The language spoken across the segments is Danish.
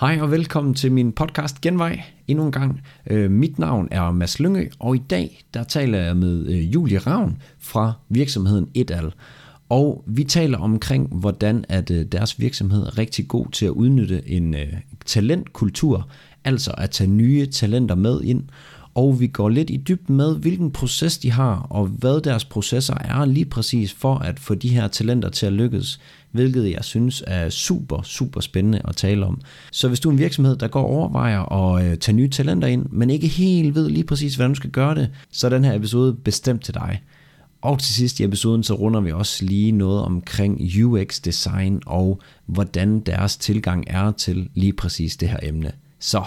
Hej og velkommen til min podcast Genvej endnu en gang. Øh, mit navn er Mads Lyngø, og i dag der taler jeg med øh, Julie Ravn fra virksomheden Etal. Og vi taler omkring, hvordan at øh, deres virksomhed er rigtig god til at udnytte en øh, talentkultur, altså at tage nye talenter med ind. Og vi går lidt i dybden med, hvilken proces de har, og hvad deres processer er lige præcis for at få de her talenter til at lykkes hvilket jeg synes er super, super spændende at tale om. Så hvis du er en virksomhed, der går og overvejer at øh, tage nye talenter ind, men ikke helt ved lige præcis, hvordan du skal gøre det, så er den her episode bestemt til dig. Og til sidst i episoden, så runder vi også lige noget omkring UX design og hvordan deres tilgang er til lige præcis det her emne. Så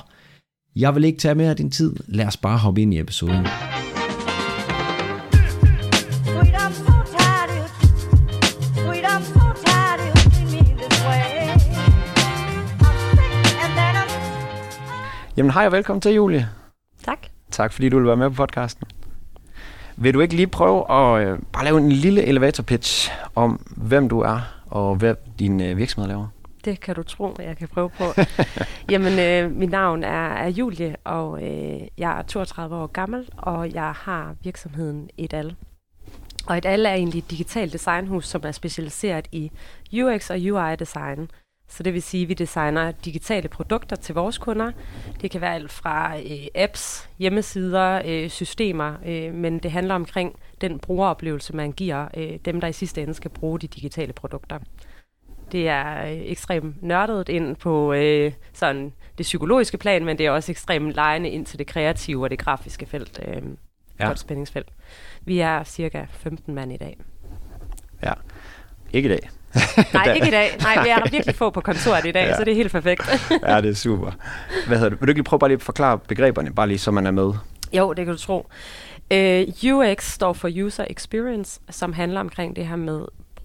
jeg vil ikke tage mere af din tid. Lad os bare hoppe ind i episoden. Jamen hej og velkommen til, Julie. Tak. Tak fordi du vil være med på podcasten. Vil du ikke lige prøve at øh, bare lave en lille elevator pitch om, hvem du er og hvad din øh, virksomhed laver? Det kan du tro, jeg kan prøve på. Jamen, øh, mit navn er, er Julie, og øh, jeg er 32 år gammel, og jeg har virksomheden Edal. Og Edal er egentlig et digitalt designhus, som er specialiseret i UX og UI-design. Så det vil sige, at vi designer digitale produkter til vores kunder. Det kan være alt fra øh, apps, hjemmesider, øh, systemer, øh, men det handler omkring den brugeroplevelse, man giver øh, dem, der i sidste ende skal bruge de digitale produkter. Det er øh, ekstremt nørdet ind på øh, sådan det psykologiske plan, men det er også ekstremt lejende ind til det kreative og det grafiske felt. Øh, Ja. Godt spændingsfelt. Vi er cirka 15 mand i dag. Ja. Ikke i dag. Nej, ikke i dag. Nej, vi er der virkelig få på kontoret i dag, Ja. så det er helt perfekt. ja, det er super. Hvad hedder det? Vil du ikke prøve bare lige at forklare begreberne, bare lige så man er med? Jo, det kan du tro. Øh, UX står for User Experience, som handler omkring det her med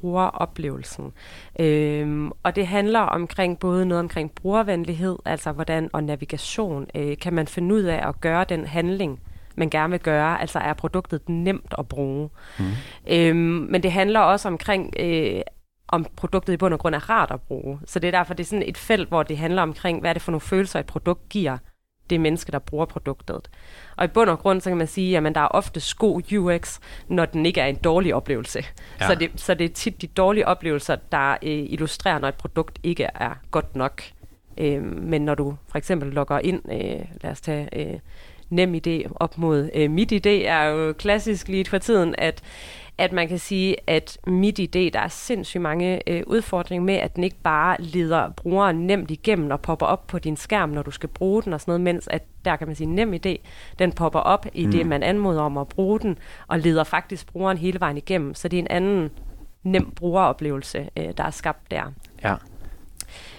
brugeroplevelsen. Øhm, og det handler omkring både noget omkring brugervenlighed, altså hvordan og navigation. Øh, kan man finde ud af at gøre den handling, man gerne vil gøre, altså er produktet nemt at bruge. Mm. Øhm, men det handler også omkring, øh, om produktet i bund og grund er rart at bruge. Så det er derfor, det er sådan et felt, hvor det handler omkring, hvad er det for nogle følelser, et produkt giver det menneske, der bruger produktet. Og i bund og grund, så kan man sige, at der er ofte god UX, når den ikke er en dårlig oplevelse. Ja. Så, det, så det er tit de dårlige oplevelser, der øh, illustrerer, når et produkt ikke er godt nok. Øh, men når du for eksempel logger ind, øh, lad os tage øh, nem idé op mod øh, mit idé, er jo klassisk lige for tiden, at at man kan sige, at mit idé, der er sindssygt mange øh, udfordringer med, at den ikke bare leder brugeren nemt igennem og popper op på din skærm, når du skal bruge den og sådan noget, mens at der kan man sige, nem idé, den popper op i mm. det, man anmoder om at bruge den, og leder faktisk brugeren hele vejen igennem. Så det er en anden nem brugeroplevelse, øh, der er skabt der. Ja.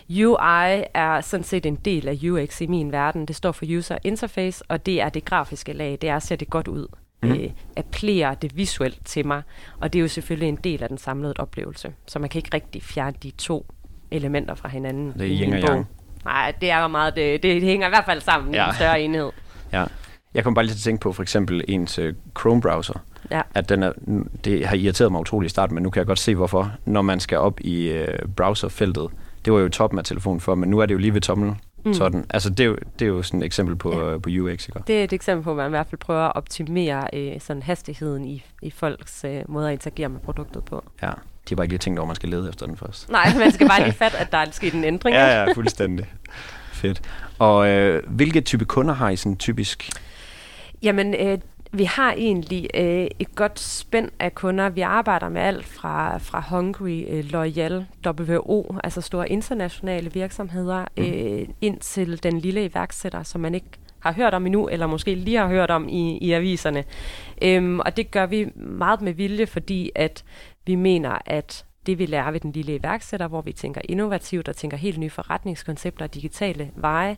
UI er sådan set en del af UX i min verden. Det står for User Interface, og det er det grafiske lag. Det er at se det godt ud. Mm. Øh, appellere det visuelt til mig. Og det er jo selvfølgelig en del af den samlede oplevelse. Så man kan ikke rigtig fjerne de to elementer fra hinanden. Det er yin og yang. Nej, det er meget, det, det, det hænger i hvert fald sammen Ja. i en større enhed. ja. Jeg kom bare lige til at tænke på for eksempel ens øh, Chrome-browser. Ja. At den er, det har irriteret mig utroligt i starten, men nu kan jeg godt se hvorfor. Når man skal op i øh, browserfeltet, det var jo toppen af telefonen før, men nu er det jo lige ved tommelen. Mm. Sådan. Altså det er, jo, det er jo sådan et eksempel på, ja. øh, på UX, ikke? Det er et eksempel på, at man i hvert fald prøver at optimere øh, sådan hastigheden i, i folks øh, måde at interagere med produktet på. Ja. De har bare ikke lige tænkt over, at man skal lede efter den først. Nej, man skal bare lige fatte, at der er sket en ændring. Ja, ja, fuldstændig. Fedt. Og øh, hvilke type kunder har I sådan typisk? Jamen, øh, vi har egentlig øh, et godt spænd af kunder. Vi arbejder med alt fra, fra Hungry, øh, Loyal, WHO, altså store internationale virksomheder, mm. øh, ind til den lille iværksætter, som man ikke har hørt om endnu, eller måske lige har hørt om i, i aviserne. Øhm, og det gør vi meget med vilje, fordi at vi mener, at det vi lærer ved den lille iværksætter, hvor vi tænker innovativt og tænker helt nye forretningskoncepter og digitale veje,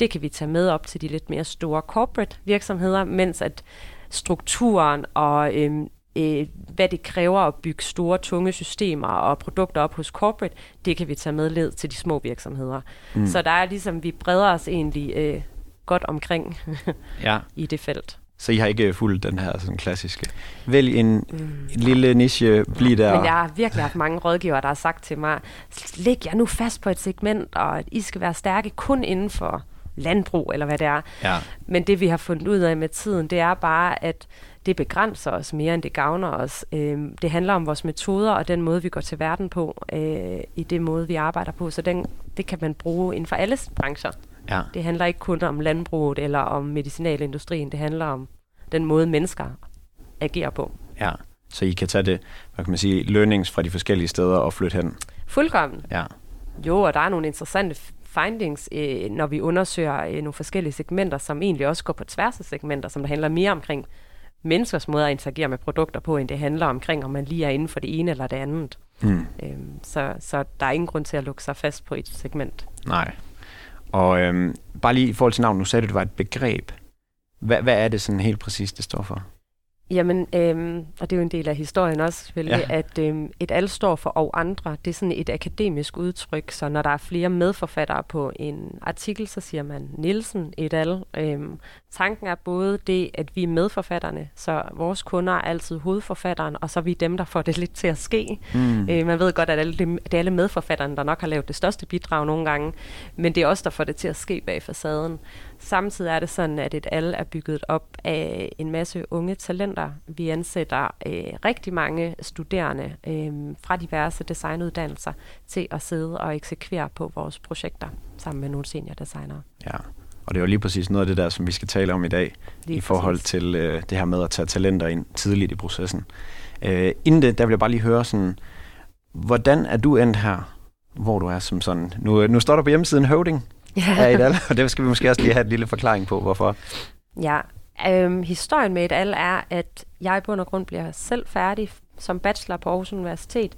det kan vi tage med op til de lidt mere store corporate virksomheder, mens at strukturen og øhm, øh, hvad det kræver at bygge store, tunge systemer og produkter op hos corporate, det kan vi tage med led til de små virksomheder. Mm. Så der er ligesom, vi breder os egentlig øh, godt omkring Ja. i det felt. Så I har ikke fulgt den her sådan klassiske. Vælg en, en lille niche, bliv der. Men jeg har virkelig haft mange rådgivere, der har sagt til mig, læg jer nu fast på et segment, og at I skal være stærke kun inden for landbrug, eller hvad det er. Ja. Men det vi har fundet ud af med tiden, det er bare, at det begrænser os mere, end det gavner os. Øhm, det handler om vores metoder og den måde, vi går til verden på, øh, i det måde, vi arbejder på. Så den, det kan man bruge inden for alle brancher. ja. Det handler ikke kun om landbruget eller om medicinalindustrien. Det handler om den måde, mennesker agerer på. ja. Så I kan tage det, hvad kan man sige, learnings fra de forskellige steder og flytte hen. Fuldkommen. Ja. Jo, og der er nogle interessante findings, øh, når vi undersøger øh, nogle forskellige segmenter, som egentlig også går på tværs af segmenter, som der handler mere omkring menneskers måde at interagere med produkter på, end det handler omkring, om man lige er inden for det ene eller det andet. Mm. Øhm, så, så der er ingen grund til at lukke sig fast på et segment. Nej. Og øhm, bare lige i forhold til navn, nu sagde du, det var et begreb. Hvad, hvad er det sådan helt præcis, det står for? Jamen, øhm, og det er jo en del af historien også selvfølgelig, Ja. at øhm, et al står for og andre. Det er sådan et akademisk udtryk, så når der er flere medforfattere på en artikel, så siger man Nielsen et al. Øhm, tanken er både det, at vi er medforfatterne, så vores kunder er altid hovedforfatteren, og så er vi dem, der får det lidt til at ske. Mm. Øh, man ved godt, at alle dem, det er alle medforfatterne, der nok har lavet det største bidrag nogle gange, men det er også der får det til at ske bag facaden. Samtidig er det sådan, at et alle er bygget op af en masse unge talenter. Vi ansætter øh, rigtig mange studerende øh, fra diverse designuddannelser til at sidde og eksekvere på vores projekter sammen med nogle seniordesignere. Ja. Og det er jo lige præcis noget af det der, som vi skal tale om i dag, Lige i forhold præcis. til øh, det her med at tage talenter ind tidligt i processen. Øh, inden det, der vil jeg bare lige høre sådan, hvordan er du endt her, hvor du er som sådan, nu, nu står der på hjemmesiden høvding af et al, og det skal vi måske også lige have et lille forklaring på, hvorfor. Ja, øhm, historien med et al er, at jeg i bund og grund bliver selv færdig som bachelor på Aarhus Universitet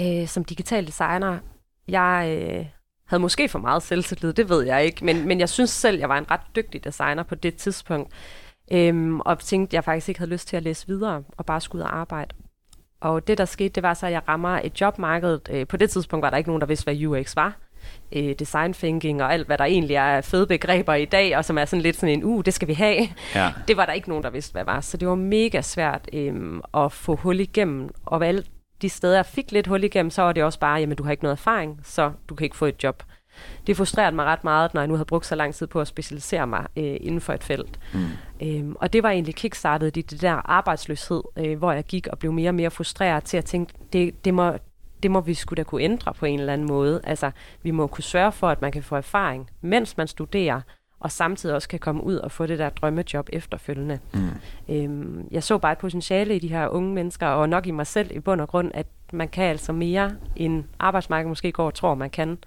øh, som digital designer. Jeg øh, havde måske for meget selvtillid, det ved jeg ikke, men, men jeg synes selv, jeg var en ret dygtig designer på det tidspunkt. Øhm, og tænkte, at jeg faktisk ikke havde lyst til at læse videre og bare skulle ud og arbejde. Og det, der skete, det var så, at jeg rammer et jobmarked. Øh, på det tidspunkt var der ikke nogen, der vidste, hvad UX var. Øh, design thinking og alt, hvad der egentlig er fede begreber i dag, og som er sådan lidt sådan en, uh, det skal vi have. Ja. Det var der ikke nogen, der vidste, hvad var. Så det var mega svært øhm, at få hul igennem. Og alle de steder, jeg fik lidt hul igennem, så var det også bare, jamen du har ikke noget erfaring, så du kan ikke få et job. Det frustrerede mig ret meget, når jeg nu havde brugt så lang tid på at specialisere mig øh, inden for et felt. Mm. Øhm, og det var egentlig kickstartet i det der arbejdsløshed, øh, hvor jeg gik og blev mere og mere frustreret til at tænke, det, det, må, det må vi skulle da kunne ændre på en eller anden måde. Altså, vi må kunne sørge for, at man kan få erfaring, mens man studerer, og samtidig også kan komme ud og få det der drømmejob efterfølgende. Mm. Øhm, jeg så bare et potentiale i de her unge mennesker, og nok i mig selv i bund og grund, at man kan altså mere, end arbejdsmarkedet måske går og tror, man kan.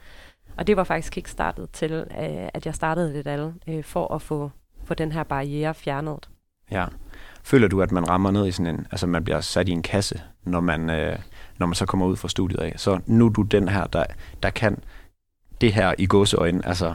Og det var faktisk kickstartet til, øh, at jeg startede lidt alle, øh, for at få, få den her barriere fjernet. Ja. Føler du, at man rammer ned i sådan en, altså man bliver sat i en kasse, når man, øh, når man så kommer ud fra studiet af? Så nu er du den her, der, der kan det her i gåseøjne, altså,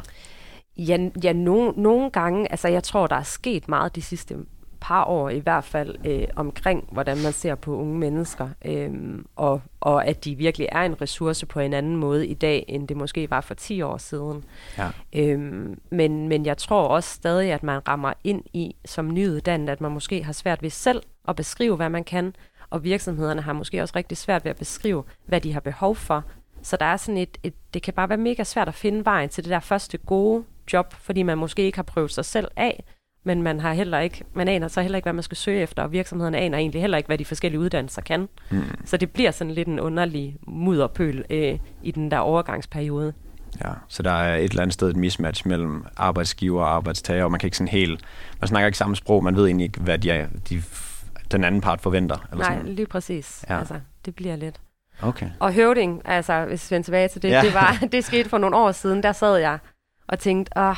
Ja, ja no, nogle gange, altså jeg tror, der er sket meget de sidste par år i hvert fald øh, omkring, hvordan man ser på unge mennesker, øh, og, og at de virkelig er en ressource på en anden måde i dag, end det måske var for 10 år siden. ja. Øhm, men, men jeg tror også stadig, at man rammer ind i som nyuddannet, at man måske har svært ved selv at beskrive, hvad man kan, og virksomhederne har måske også rigtig svært ved at beskrive, hvad de har behov for. Så der er sådan et, et, det kan bare være mega svært at finde vejen til det der første gode job, fordi man måske ikke har prøvet sig selv af, men man har heller ikke, man aner så heller ikke, hvad man skal søge efter, og virksomhederne aner egentlig heller ikke, hvad de forskellige uddannelser kan. Mm. Så det bliver sådan lidt en underlig mudderpøl øh, i den der overgangsperiode. Ja, så der er et eller andet sted et mismatch mellem arbejdsgiver og arbejdstager, og man kan ikke sådan helt, man snakker ikke samme sprog, man ved egentlig ikke, hvad de er, de, den anden part forventer. Eller Nej, sådan. lige præcis. Ja. Altså, det bliver lidt. Okay. Og høvding, altså hvis vi vender tilbage til det, Ja. ja. det, var, det skete for nogle år siden, der sad jeg og tænkte, åh,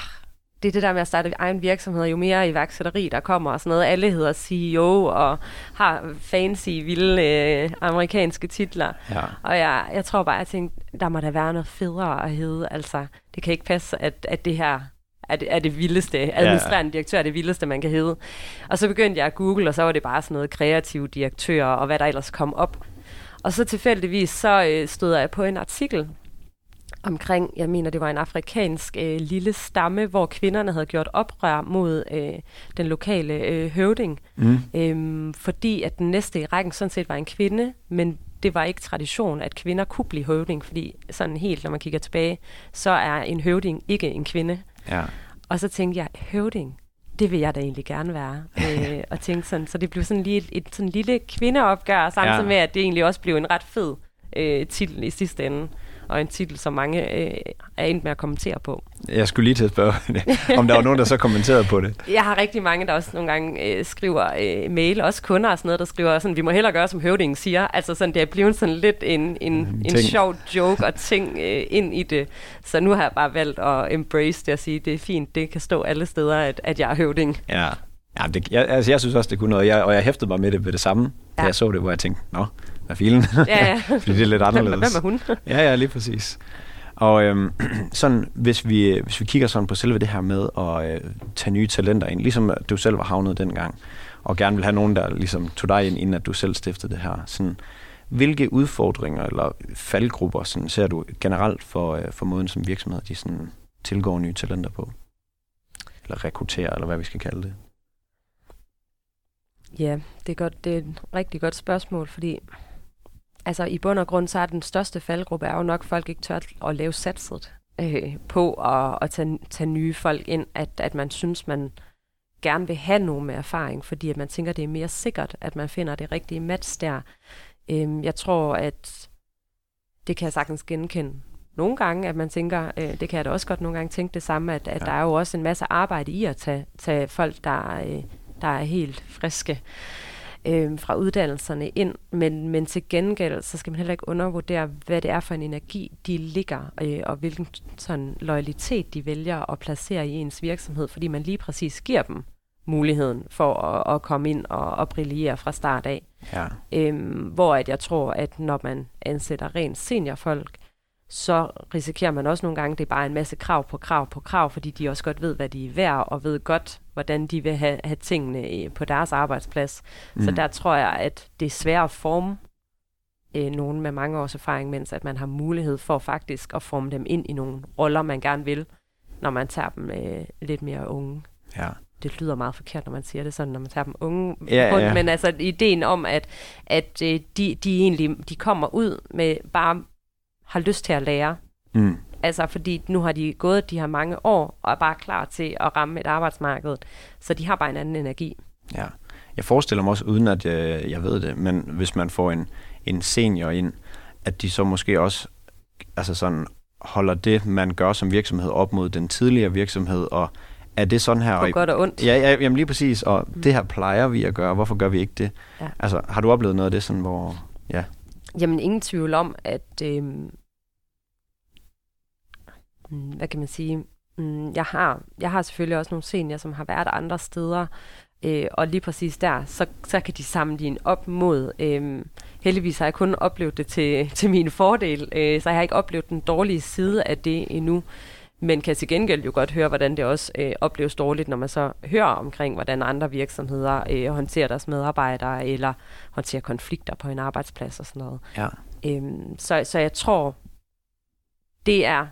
det er det der med at starte egen virksomhed, jo mere iværksætteri der kommer og sådan noget. Alle hedder CEO og har fancy, vilde øh, amerikanske titler. Ja. Og jeg, jeg tror bare, jeg tænkte, der må da være noget federe at hedde. Altså, det kan ikke passe, at, at det her er det, er det vildeste. Administrerende direktør er det vildeste, man kan hedde. Og så begyndte jeg at google, og så var det bare sådan noget kreativ direktør, og hvad der ellers kom op. Og så tilfældigvis, så øh, stod jeg på en artikel omkring, jeg mener, det var en afrikansk øh, lille stamme, hvor kvinderne havde gjort oprør mod øh, den lokale øh, høvding, Mm. øhm, fordi at den næste i rækken sådan set var en kvinde, men det var ikke tradition, at kvinder kunne blive høvding, fordi sådan helt, når man kigger tilbage, så er en høvding ikke en kvinde. Ja. Og så tænkte jeg, høvding, det vil jeg da egentlig gerne være. øh, og tænkte sådan, så det blev sådan lige et, et sådan lille kvindeopgør, samtidig Ja. ja. med, at det egentlig også blev en ret fed øh, titel i sidste ende. Og en titel, som mange øh, er endt med at kommentere på. Jeg skulle lige til at spørge, om der var nogen, der så kommenterede på det. Jeg har rigtig mange, der også nogle gange øh, skriver øh, mail, også kunder og sådan noget, der skriver sådan, vi må hellere gøre, som høvdingen siger. Altså sådan, det er blevet sådan lidt en, en, en sjov joke og ting øh, ind i det. Så nu har jeg bare valgt at embrace det og sige, det er fint, det kan stå alle steder, at, at jeg er høvding. Ja. Ja, det, jeg, altså, jeg synes også, det kunne noget. Jeg, og jeg hæftede mig med det ved det samme, da Ja. jeg så det, hvor jeg tænkte, nå, hvad filen? Ja, ja. Fordi det er lidt anderledes. hvem er hun? Ja, ja, lige præcis. Og øhm, sådan, hvis vi, hvis vi kigger sådan på selve det her med at øh, tage nye talenter ind, ligesom du selv var havnet dengang, og gerne vil have nogen, der ligesom tog dig ind, inden at du selv stiftede det her. Sådan, hvilke udfordringer eller faldgrupper sådan, ser du generelt for, øh, for måden, som virksomheder de sådan, tilgår nye talenter på? Eller rekrutterer, eller hvad vi skal kalde det. Ja, det er, godt, det er et rigtig godt spørgsmål, fordi altså, i bund og grund, så er den største faldgruppe er jo nok, at folk ikke tør at lave satset øh, på at, at tage, tage nye folk ind, at, at man synes, man gerne vil have nogen med erfaring, fordi at man tænker, det er mere sikkert, at man finder det rigtige match der. Øhm, jeg tror, at det kan jeg sagtens genkende nogle gange, at man tænker, øh, det kan jeg da også godt nogle gange tænke det samme, at, at ja. der er jo også en masse arbejde i at tage, tage folk, der, øh, der er helt friske øh, fra uddannelserne ind, men, men til gengæld, så skal man heller ikke undervurdere, hvad det er for en energi, de ligger, øh, og hvilken sådan loyalitet de vælger at placere i ens virksomhed, fordi man lige præcis giver dem muligheden for at, at komme ind og, og brillere fra start af. Ja. Øhm, hvor at jeg tror, at når man ansætter rent seniorfolk, så risikerer man også nogle gange, at det er bare en masse krav på krav på krav, fordi de også godt ved, hvad de er værd, og ved godt, hvordan de vil have, have tingene øh, på deres arbejdsplads. Mm. Så der tror jeg, at det er svært at forme øh, nogen med mange års erfaring, mens at man har mulighed for faktisk at forme dem ind i nogle roller, man gerne vil, når man tager dem øh, lidt mere unge ja. det lyder meget forkert, når man siger det sådan, når man tager dem unge Ja, rundt, ja. men altså ideen om, at, at øh, de, de egentlig de kommer ud med bare har lyst til at lære. Mm. Altså fordi nu har de gået de her mange år, og er bare klar til at ramme et arbejdsmarked. Så de har bare en anden energi. Ja. Jeg forestiller mig også, uden at jeg, jeg ved det, men hvis man får en, en senior ind, at de så måske også altså sådan, holder det, man gør som virksomhed, op mod den tidligere virksomhed, og er det sådan her? På og, godt og ondt. Ja, ja, jamen lige præcis, og mm. det her plejer vi at gøre, hvorfor gør vi ikke det? Ja. Altså, har du oplevet noget af det, sådan, hvor... Ja, Jamen ingen tvivl om, at øh, hvad kan man sige, mm, jeg har, jeg har selvfølgelig også nogle senior, som har været andre steder, øh, og lige præcis der, så, så kan de sammenligne op mod, øh, heldigvis har jeg kun oplevet det til, til min fordel, øh, så jeg har ikke oplevet den dårlige side af det endnu, men kan til gengæld jo godt høre, hvordan det også øh, opleves dårligt, når man så hører omkring, hvordan andre virksomheder øh, håndterer deres medarbejdere, eller håndterer konflikter på en arbejdsplads og sådan noget. ja. Øhm, så, så jeg tror, det er,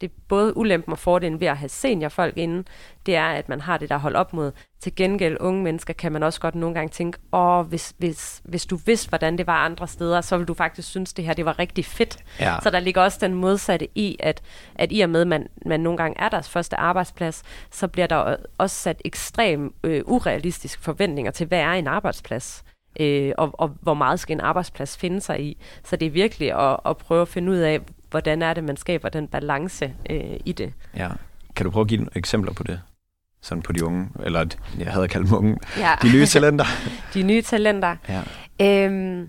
det er både ulempen og fordelen ved at have seniorfolk inde, det er, at man har det der hold op mod. Til gengæld, unge mennesker, kan man også godt nogle gange tænke, åh, hvis, hvis, hvis du vidste, hvordan det var andre steder, så ville du faktisk synes, det her det var rigtig fedt. ja. Så der ligger også den modsatte i, at, at i og med, at man, man nogle gange er deres første arbejdsplads, så bliver der også sat ekstrem øh, urealistiske forventninger til, hvad er en arbejdsplads? Øh, og, og hvor meget skal en arbejdsplads finde sig i? Så det er virkelig at, at prøve at finde ud af, hvordan er det, man skaber den balance øh, i det. ja. Kan du prøve at give nogle eksempler på det? Sådan på de unge, eller jeg havde kaldt dem unge, Ja. de nye talenter. De nye talenter. Ja. Øhm,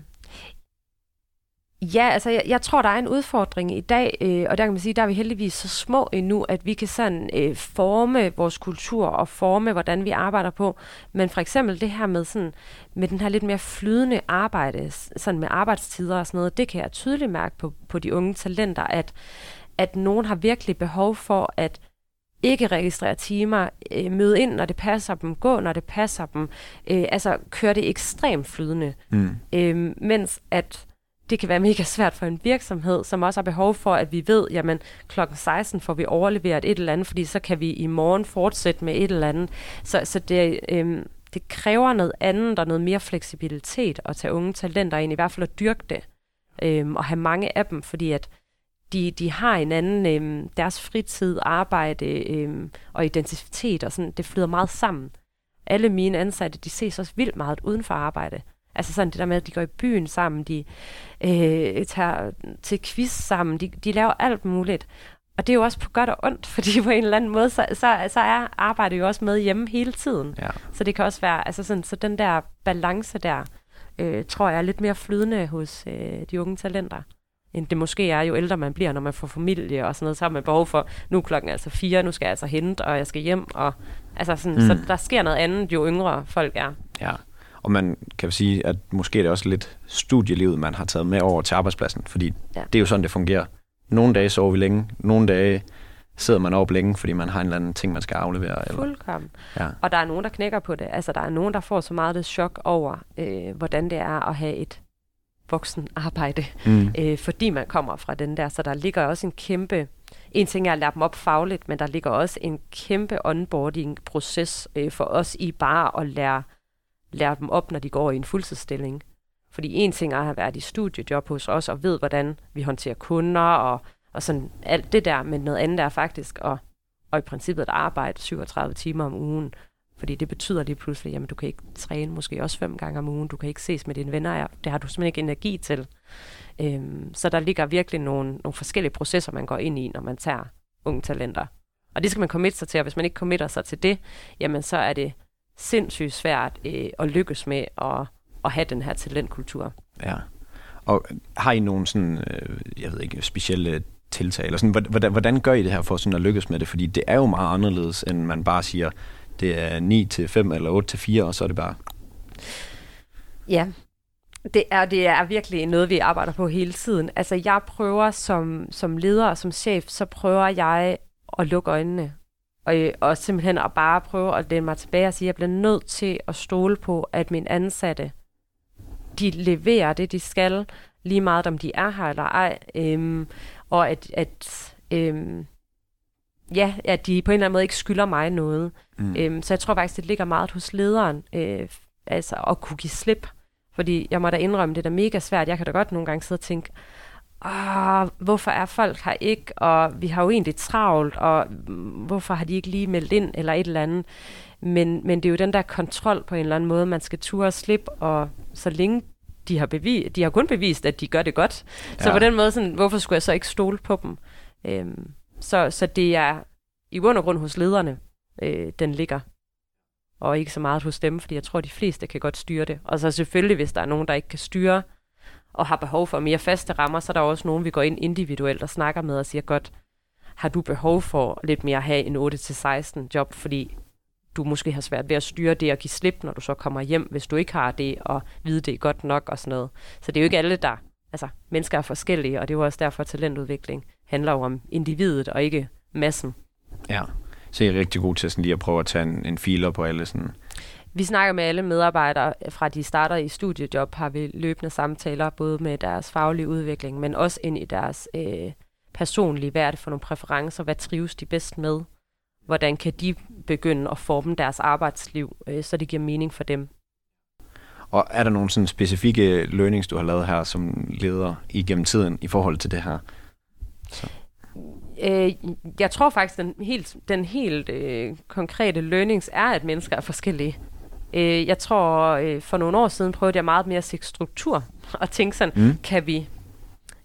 ja, altså jeg, jeg tror, der er en udfordring i dag, øh, og der kan man sige, der er vi heldigvis så små endnu, at vi kan sådan øh, forme vores kultur og forme, hvordan vi arbejder på. Men for eksempel det her med sådan, med den her lidt mere flydende arbejde, sådan med arbejdstider og sådan noget, det kan jeg tydeligt mærke på, på de unge talenter, at, at nogen har virkelig behov for at ikke registrere timer, øh, møde ind, når det passer dem, gå, når det passer dem, øh, altså køre det ekstremt flydende. Mm. Øh, mens at det kan være mega svært for en virksomhed, som også har behov for, at vi ved, jamen kl. 16 får vi overleveret et eller andet, fordi så kan vi i morgen fortsætte med et eller andet. Så, så det, øhm, det kræver noget andet og noget mere fleksibilitet at tage unge talenter ind, i hvert fald at dyrke det, øhm, og have mange af dem, fordi at de, de har en anden, øhm, deres fritid, arbejde øhm, og identitet, og sådan, det flyder meget sammen. Alle mine ansatte, de ses også vildt meget uden for arbejde. Altså sådan det der med, at de går i byen sammen, de øh, tager til quiz sammen, de, de laver alt muligt. Og det er jo også på godt og ondt, fordi på en eller anden måde, så, så, så er arbejdet jo også med hjemme hele tiden. Ja. Så det kan også være, altså sådan, så den der balance der, øh, tror jeg er lidt mere flydende hos øh, de unge talenter end det måske er, jo ældre man bliver, når man får familie og sådan noget, så har man behov for, nu er klokken altså fire, nu skal jeg altså hente, og jeg skal hjem, og altså sådan, mm. så der sker noget andet, jo yngre folk er. Ja, og man kan sige, at måske er det også lidt studielivet, man har taget med over til arbejdspladsen, fordi ja. Det er jo sådan, det fungerer. Nogle dage sover vi længe, nogle dage sidder man op længe, fordi man har en eller anden ting, man skal aflevere. Eller, Fuldkommen. ja. Og der er nogen, der knækker på det. Altså, der er nogen, der får så meget det chok over, øh, hvordan det er at have et voksen arbejde, Mm. øh, fordi man kommer fra den der. Så der ligger også en kæmpe... En ting er at lære dem op fagligt, men der ligger også en kæmpe onboarding-proces øh, for os i bare at lære, lære dem op, når de går i en fuldtidsstilling. Fordi en ting er at have været i studiejob hos os og ved, hvordan vi håndterer kunder og, og sådan alt det der, men noget andet er faktisk at, og i princippet at arbejde 37 timer om ugen. Fordi det betyder lige pludselig, jamen du kan ikke træne måske også fem gange om ugen, du kan ikke ses med dine venner, ja, det har du simpelthen ikke energi til. Øhm, så der ligger virkelig nogle, nogle forskellige processer, man går ind i, når man tager unge talenter. Og det skal man committe sig til, og hvis man ikke committer sig til det, jamen så er det sindssygt svært øh, at lykkes med at, at have den her talentkultur. Ja. Og har I nogle sådan, øh, jeg ved ikke, specielle tiltag, eller sådan, hvordan, hvordan gør I det her for sådan at lykkes med det? Fordi det er jo meget anderledes, end man bare siger, det er 9 til 5 eller 8 til 4, og så er det bare... Ja, det er, det er virkelig noget, vi arbejder på hele tiden. Altså, jeg prøver som, som leder og som chef, så prøver jeg at lukke øjnene. Og, øh, og simpelthen at bare prøve at læne mig tilbage og sige, at jeg bliver nødt til at stole på, at mine ansatte, de leverer det, de skal, lige meget om de er her eller ej. Øhm, og at, at øhm, ja, at de på en eller anden måde ikke skylder mig noget. Mm. Øhm, så jeg tror faktisk, det ligger meget hos lederen, øh, altså at kunne give slip. Fordi jeg må da indrømme, det er da mega svært. Jeg kan da godt nogle gange sidde og tænke, Åh, hvorfor er folk her ikke, og vi har jo egentlig travlt, og hvorfor har de ikke lige meldt ind, eller et eller andet. Men, men det er jo den der kontrol på en eller anden måde, man skal ture og slippe, og så længe de har, bevis, de har kun bevist, at de gør det godt. Så Ja. på den måde, sådan, hvorfor skulle jeg så ikke stole på dem? Øhm, så, så det er i bund og grund hos lederne, øh, den ligger. Og ikke så meget hos dem, fordi jeg tror, de fleste kan godt styre det. Og så selvfølgelig, hvis der er nogen, der ikke kan styre, og har behov for mere faste rammer, så er der også nogen, vi går ind individuelt og snakker med og siger, godt, har du behov for lidt mere at have en 8-16 job, fordi du måske har svært ved at styre det og give slip, når du så kommer hjem, hvis du ikke har det, og vide det godt nok og sådan noget. Så det er jo ikke alle, der... Altså, mennesker er forskellige, og det er jo også derfor, at talentudvikling handler jo om individet og ikke massen. Ja. Så I er rigtig god til sådan lige at prøve at tage en, en filer på alle sådan... Vi snakker med alle medarbejdere, fra de starter i studiejob, har vi løbende samtaler, både med deres faglige udvikling, men også ind i deres øh, personlige, hvad er det for nogle præferencer, hvad trives de bedst med, hvordan kan de begynde at forme deres arbejdsliv, øh, så det giver mening for dem. Og er der nogle sådan specifikke learnings, du har lavet her som leder igennem tiden i forhold til det her? Øh, jeg tror faktisk, den helt, den helt øh, konkrete learnings er, at mennesker er forskellige. Øh, jeg tror, øh, for nogle år siden prøvede jeg meget mere at se struktur og tænke sådan, Mm. kan vi,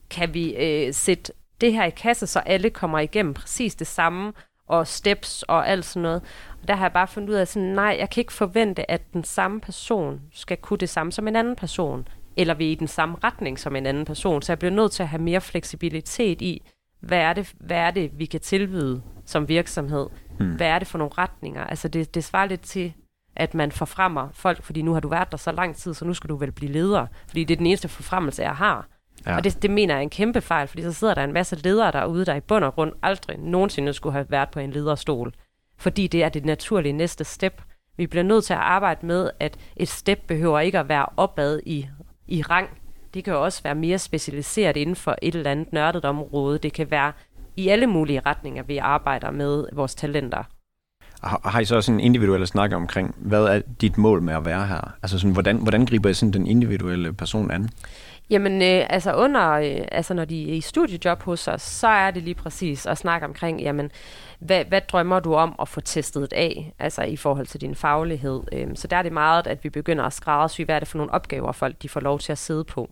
kan vi øh, sætte det her i kasse, så alle kommer igennem præcis det samme, og steps og alt sådan noget. Og der har jeg bare fundet ud af, sådan, nej, jeg kan ikke forvente, at den samme person skal kunne det samme som en anden person, eller vi er i den samme retning som en anden person. Så jeg bliver nødt til at have mere fleksibilitet i, hvad er det, hvad er det vi kan tilbyde som virksomhed? Hmm. Hvad er det for nogle retninger? Altså det, det svarer lidt til, at man forfremmer folk, fordi nu har du været der så lang tid, så nu skal du vel blive leder. Fordi det er den eneste forfremmelse, jeg har. Ja. Og det, det mener jeg er en kæmpe fejl, fordi så sidder der en masse ledere derude, der i bund og grund aldrig nogensinde skulle have været på en lederstol. Fordi det er det naturlige næste step. Vi bliver nødt til at arbejde med, at et step behøver ikke at være opad i, i rang. Det kan jo også være mere specialiseret inden for et eller andet nørdet område. Det kan være i alle mulige retninger, vi arbejder med vores talenter. Har, har I så også en individuel snak omkring, hvad er dit mål med at være her? Altså sådan, hvordan, hvordan griber I sådan den individuelle person an? Jamen, øh, altså under, øh, altså når de er i studiejob hos os, så er det lige præcis at snakke omkring, jamen, hvad, hvad drømmer du om at få testet af, altså i forhold til din faglighed. Øh, så der er det meget, at vi begynder at skræddersy, hvad er det for nogle opgaver, folk de får lov til at sidde på.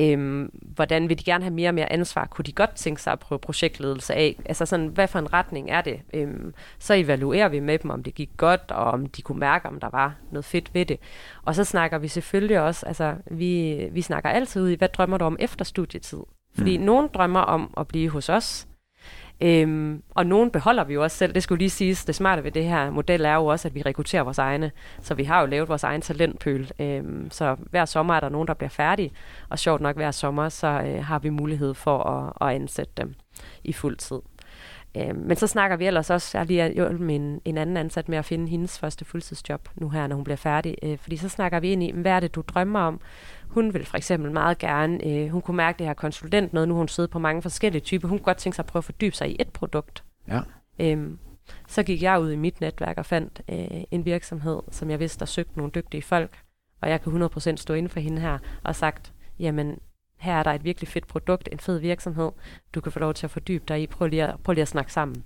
Øhm, hvordan vil de gerne have mere og mere ansvar? Kunne de godt tænke sig at prøve projektledelse af? Altså sådan, hvad for en retning er det? Øhm, så evaluerer vi med dem, om det gik godt, og om de kunne mærke, om der var noget fedt ved det. Og så snakker vi selvfølgelig også, altså vi, vi snakker altid ud i, hvad drømmer du om efter studietid? Fordi mm. nogen drømmer om at blive hos os, Øhm, og nogen beholder vi jo også selv. Det skulle lige siges, det smarte ved det her model er jo også, at vi rekrutterer vores egne. Så vi har jo lavet vores egen talentpøl. Øhm, så hver sommer er der nogen, der bliver færdige. Og sjovt nok hver sommer, så øh, har vi mulighed for at, at ansætte dem i fuld tid. Øhm, men så snakker vi ellers også, jeg har lige hjulpet en, en anden ansat med at finde hendes første fuldtidsjob nu her, når hun bliver færdig. Øh, fordi så snakker vi ind i, hvad er det, du drømmer om? Hun vil for eksempel meget gerne, øh, hun kunne mærke det her konsulent noget, nu hun siddet på mange forskellige typer. Hun kunne godt tænke sig at prøve at fordybe sig i et produkt. Ja. Øhm, så gik jeg ud i mit netværk og fandt øh, en virksomhed, som jeg vidste, der søgte nogle dygtige folk. Og jeg kan 100% stå inden for hende her og sagt, jamen her er der et virkelig fedt produkt, en fed virksomhed, du kan få lov til at fordybe dig i, prøv lige at, prøv lige at snakke sammen.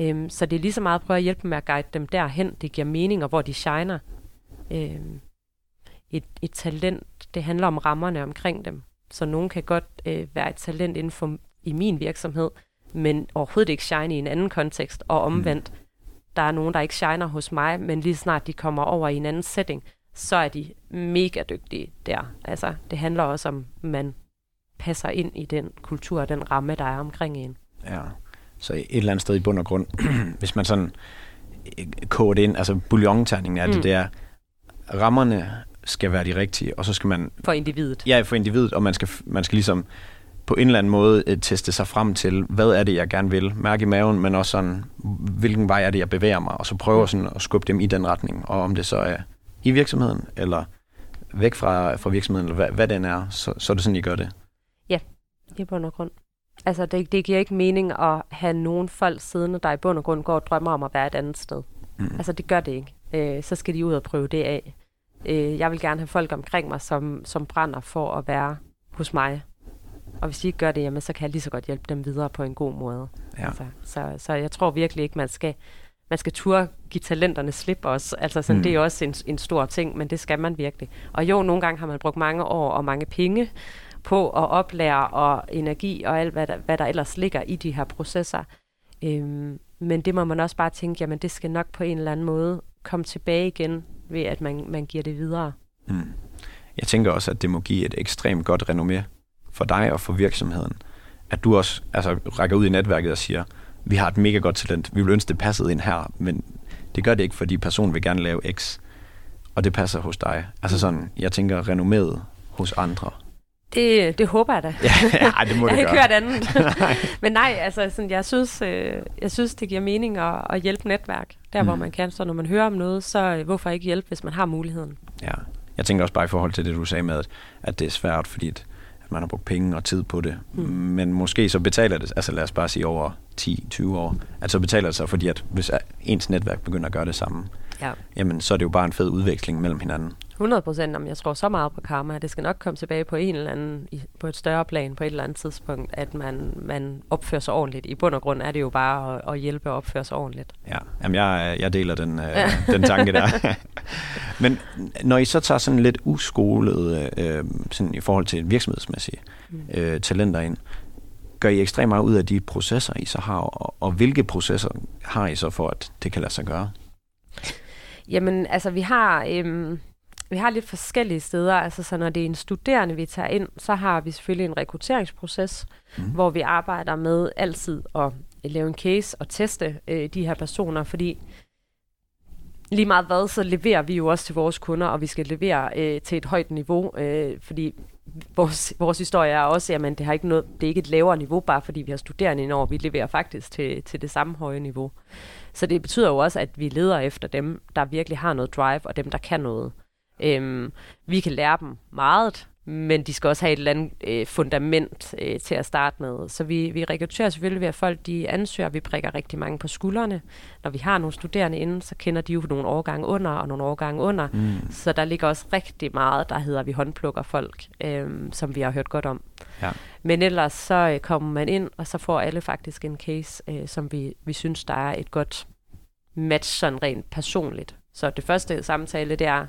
Øhm, så det er lige så meget at prøve at hjælpe med at guide dem derhen, det giver mening, og hvor de shiner. Øhm, et, et talent, det handler om rammerne omkring dem. Så nogen kan godt øh, være et talent inden for i min virksomhed, men overhovedet ikke shine i en anden kontekst, og omvendt. Mm. Der er nogen, der ikke shiner hos mig, men lige snart de kommer over i en anden setting, så er de mega dygtige der. Altså, det handler også om, man passer ind i den kultur og den ramme, der er omkring en. Ja, så et eller andet sted i bund og grund, hvis man sådan øh, koger det ind, altså bouillonterningen er det, Mm. det er, rammerne skal være de rigtige, og så skal man, For individet. ja, for individet, og man skal, man skal ligesom på en eller anden måde øh, teste sig frem til, hvad er det, jeg gerne vil, mærke i maven, men også sådan, hvilken vej er det, jeg bevæger mig, og så prøve sådan at skubbe dem i den retning, og om det så er i virksomheden, eller væk fra, fra virksomheden, eller hvad, hvad den er, så, så er det sådan, I gør det. I bund og grund. Altså, det, det giver ikke mening at have nogen folk siddende, der i bund og grund går og drømmer om at være et andet sted. Mm. Altså, det gør det ikke. Øh, så skal de ud og prøve det af. Øh, jeg vil gerne have folk omkring mig, som, som brænder for at være hos mig. Og hvis de ikke gør det, jamen, så kan jeg lige så godt hjælpe dem videre på en god måde. Ja. Altså, så, så jeg tror virkelig ikke, man skal, man skal turde give talenterne slip også. Altså, sådan, Mm. det er også en, en stor ting, men det skal man virkelig. Og jo, nogle gange har man brugt mange år og mange penge på at oplære og energi og alt, hvad der, hvad der ellers ligger i de her processer. Øhm, men det må man også bare tænke, jamen det skal nok på en eller anden måde komme tilbage igen, ved at man, man giver det videre. Mm. Jeg tænker også, at det må give et ekstremt godt renommé for dig og for virksomheden. At du også altså, rækker ud i netværket og siger, vi har et mega godt talent, vi vil ønske, det passede ind her, men det gør det ikke, fordi personen vil gerne lave X, og det passer hos dig. Altså sådan, jeg tænker renomméet hos andre. Det, det håber jeg da. Ja, ej, det må jeg det har ikke gøre. hørt andet. Men nej, altså, sådan, jeg, synes, øh, jeg synes, det giver mening at, at hjælpe netværk, der mm. hvor man kan. Så når man hører om noget, så øh, hvorfor ikke hjælpe, hvis man har muligheden? Ja. Jeg tænker også bare i forhold til det, du sagde med, at, at det er svært, fordi at, at man har brugt penge og tid på det. Mm. Men måske så betaler det, altså lad os bare sige over 10-20 år, at så betaler det sig, fordi at hvis ens netværk begynder at gøre det samme, Ja. jamen så er det jo bare en fed udveksling mellem hinanden. 100 procent, om jeg tror så meget på karma, det skal nok komme tilbage på en eller anden, i, på et større plan, på et eller andet tidspunkt, at man, man opfører sig ordentligt. I bund og grund er det jo bare at, at hjælpe og opføre sig ordentligt. Ja, jamen jeg, jeg deler den, øh, den tanke der. Men når I så tager sådan lidt uskolede øh, sådan i forhold til virksomhedsmæssige øh, talenter ind, gør I ekstremt meget ud af de processer, I så har, og, og hvilke processer har I så for, at det kan lade sig gøre? Jamen, altså vi har, øhm, vi har lidt forskellige steder. Altså så når det er en studerende, vi tager ind, så har vi selvfølgelig en rekrutteringsproces, mm. hvor vi arbejder med altid at lave en case og teste øh, de her personer, fordi lige meget hvad, så leverer vi jo også til vores kunder, og vi skal levere øh, til et højt niveau, øh, fordi vores, vores historie er også, at det, har ikke noget, det er ikke et lavere niveau, bare fordi vi har studerende indover. Vi leverer faktisk til, til det samme høje niveau. Så det betyder jo også, at vi leder efter dem, der virkelig har noget drive, og dem, der kan noget. Øhm, vi kan lære dem meget. men de skal også have et eller andet øh, fundament øh, til at starte med. Så vi, vi rekrutterer selvfølgelig ved, at folk de ansøger. Vi prikker rigtig mange på skuldrene. Når vi har nogle studerende inde, så kender de jo nogle årgange under og nogle årgange under. Mm. Så der ligger også rigtig meget, der hedder, vi håndplukker folk, øh, som vi har hørt godt om. Ja. Men ellers så øh, kommer man ind, og så får alle faktisk en case, øh, som vi, vi synes, der er et godt match sådan rent personligt. Så det første samtale, det er,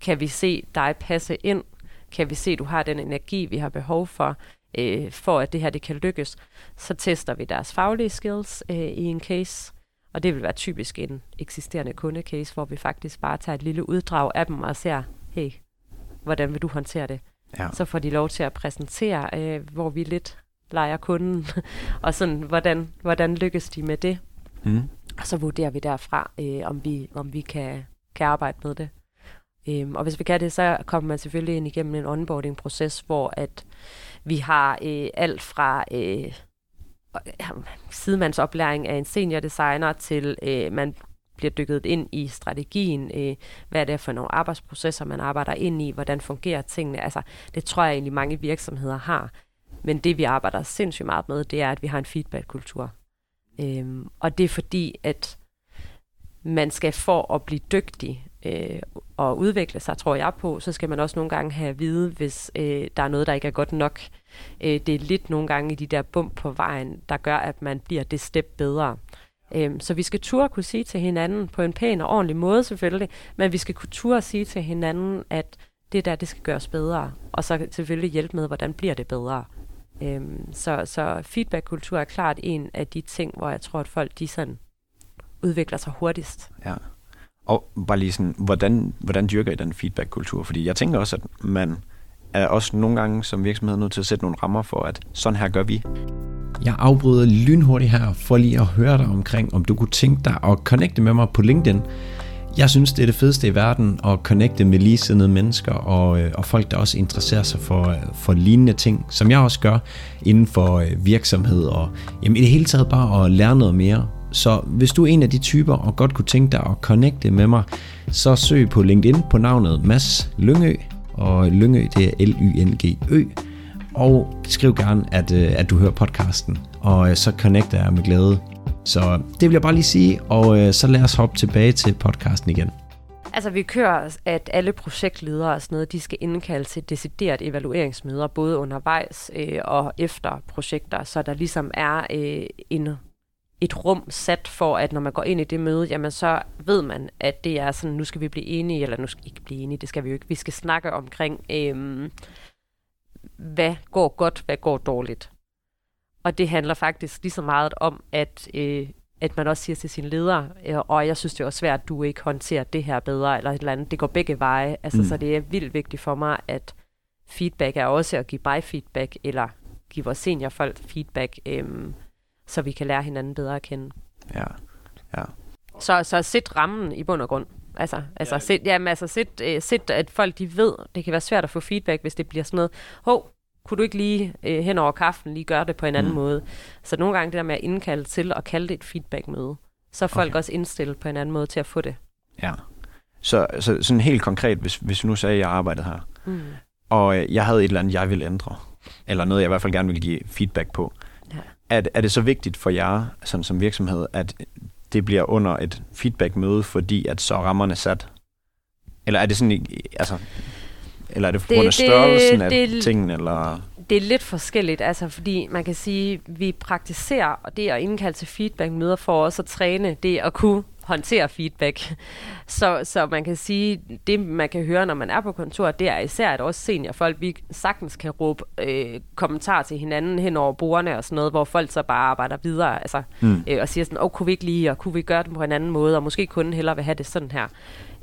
kan vi se dig passe ind? Kan vi se, at du har den energi, vi har behov for, øh, for at det her det kan lykkes? Så tester vi deres faglige skills øh, i en case, og det vil være typisk en eksisterende kundecase, hvor vi faktisk bare tager et lille uddrag af dem og ser, hey, hvordan vil du håndtere det? Ja. Så får de lov til at præsentere, øh, hvor vi lidt leger kunden, og sådan, hvordan, hvordan lykkes de med det? Mm. Og så vurderer vi derfra, øh, om vi, om vi kan, kan arbejde med det. Øhm, og hvis vi kan det, så kommer man selvfølgelig ind igennem en onboarding-proces, hvor at vi har øh, alt fra øh, øh sidemandsoplæring af en senior designer til øh, man bliver dykket ind i strategien, øh, hvad er det for nogle arbejdsprocesser, man arbejder ind i, hvordan fungerer tingene. Altså, det tror jeg egentlig mange virksomheder har. Men det vi arbejder sindssygt meget med, det er, at vi har en feedback-kultur. Øhm, og det er fordi, at man skal for at blive dygtig øh, og udvikle sig, tror jeg på, så skal man også nogle gange have at vide, hvis øh, der er noget, der ikke er godt nok. Øh, det er lidt nogle gange i de der bump på vejen, der gør, at man bliver det step bedre. Øhm, så vi skal turde kunne sige til hinanden, på en pæn og ordentlig måde selvfølgelig, men vi skal kunne turde sige til hinanden, at det der, det skal gøres bedre. Og så selvfølgelig hjælpe med, hvordan bliver det bedre. Øhm, så, så feedback-kultur er klart en af de ting, hvor jeg tror, at folk de sådan udvikler sig hurtigst. Ja. Og bare lige sådan, hvordan, hvordan dyrker I den feedback-kultur? Fordi jeg tænker også, at man er også nogle gange som virksomhed nødt til at sætte nogle rammer for, at sådan her gør vi. Jeg afbryder lynhurtigt her for lige at høre dig omkring, om du kunne tænke dig at connecte med mig på LinkedIn. Jeg synes, det er det fedeste i verden at connecte med ligesindede mennesker og, øh, og folk, der også interesserer sig for, øh, for lignende ting, som jeg også gør inden for øh, virksomhed og jamen, i det hele taget bare at lære noget mere. Så hvis du er en af de typer og godt kunne tænke dig at connecte med mig, så søg på LinkedIn på navnet Mads Lyngø, og Lyngø det er L-Y-N-G-Ø, og skriv gerne, at, øh, at du hører podcasten, og øh, så connecter jeg med glæde. Så det vil jeg bare lige sige, og øh, så lad os hoppe tilbage til podcasten igen. Altså, vi kører, at alle projektledere og sådan noget, de skal indkalde til decideret evalueringsmøder, både undervejs øh, og efter projekter, så der ligesom er øh, en, et rum sat for, at når man går ind i det møde, jamen så ved man, at det er sådan, nu skal vi blive enige, eller nu skal vi ikke blive enige, det skal vi jo ikke. Vi skal snakke omkring, øh, hvad går godt, hvad går dårligt. Og det handler faktisk lige så meget om, at, øh, at man også siger til sine ledere, øh, og jeg synes det er også svært, at du ikke håndterer det her bedre, eller et eller andet. Det går begge veje. Altså, Mm. mm. Så det er vildt vigtigt for mig, at feedback er også at give mig feedback, eller give vores seniorfolk feedback, øh, så vi kan lære hinanden bedre at kende. Ja. Ja. Så, så sæt rammen i bund og grund. Altså, altså, ja. Sæt, jamen, altså sæt, øh, sæt, at folk de ved, det kan være svært at få feedback, hvis det bliver sådan noget, hov, kunne du ikke lige øh, hen over kaffen lige gøre det på en anden Mm. mm. måde? Så nogle gange det der med at indkalde til og kalde det et feedbackmøde, så er folk Okay. også indstillet på en anden måde til at få det. ja. Så, så sådan helt konkret, hvis, hvis vi nu sagde, at jeg arbejdede her, Mm. og øh, jeg havde et eller andet, jeg ville ændre, eller noget, jeg i hvert fald gerne vil give feedback på, Ja. er, det så vigtigt for jer sådan som virksomhed, at det bliver under et feedback-møde, fordi at så er rammerne sat? Eller er det sådan, altså, eller er det på Det- grund af det- størrelsen af det- tingene, eller... Det er lidt forskelligt, altså fordi man kan sige, at vi praktiserer og det at indkalde til feedback-møder for også at træne det at kunne håndtere feedback. Så, så man kan sige, det man kan høre, når man er på kontor, det er især, at også seniorfolk, vi sagtens kan råbe øh, kommentarer til hinanden hen over bordene og sådan noget, hvor folk så bare arbejder videre altså, Mm. øh, og siger sådan, åh, kunne vi ikke lige, og kunne vi gøre det på en anden måde, og måske kunden hellere vil have det sådan her.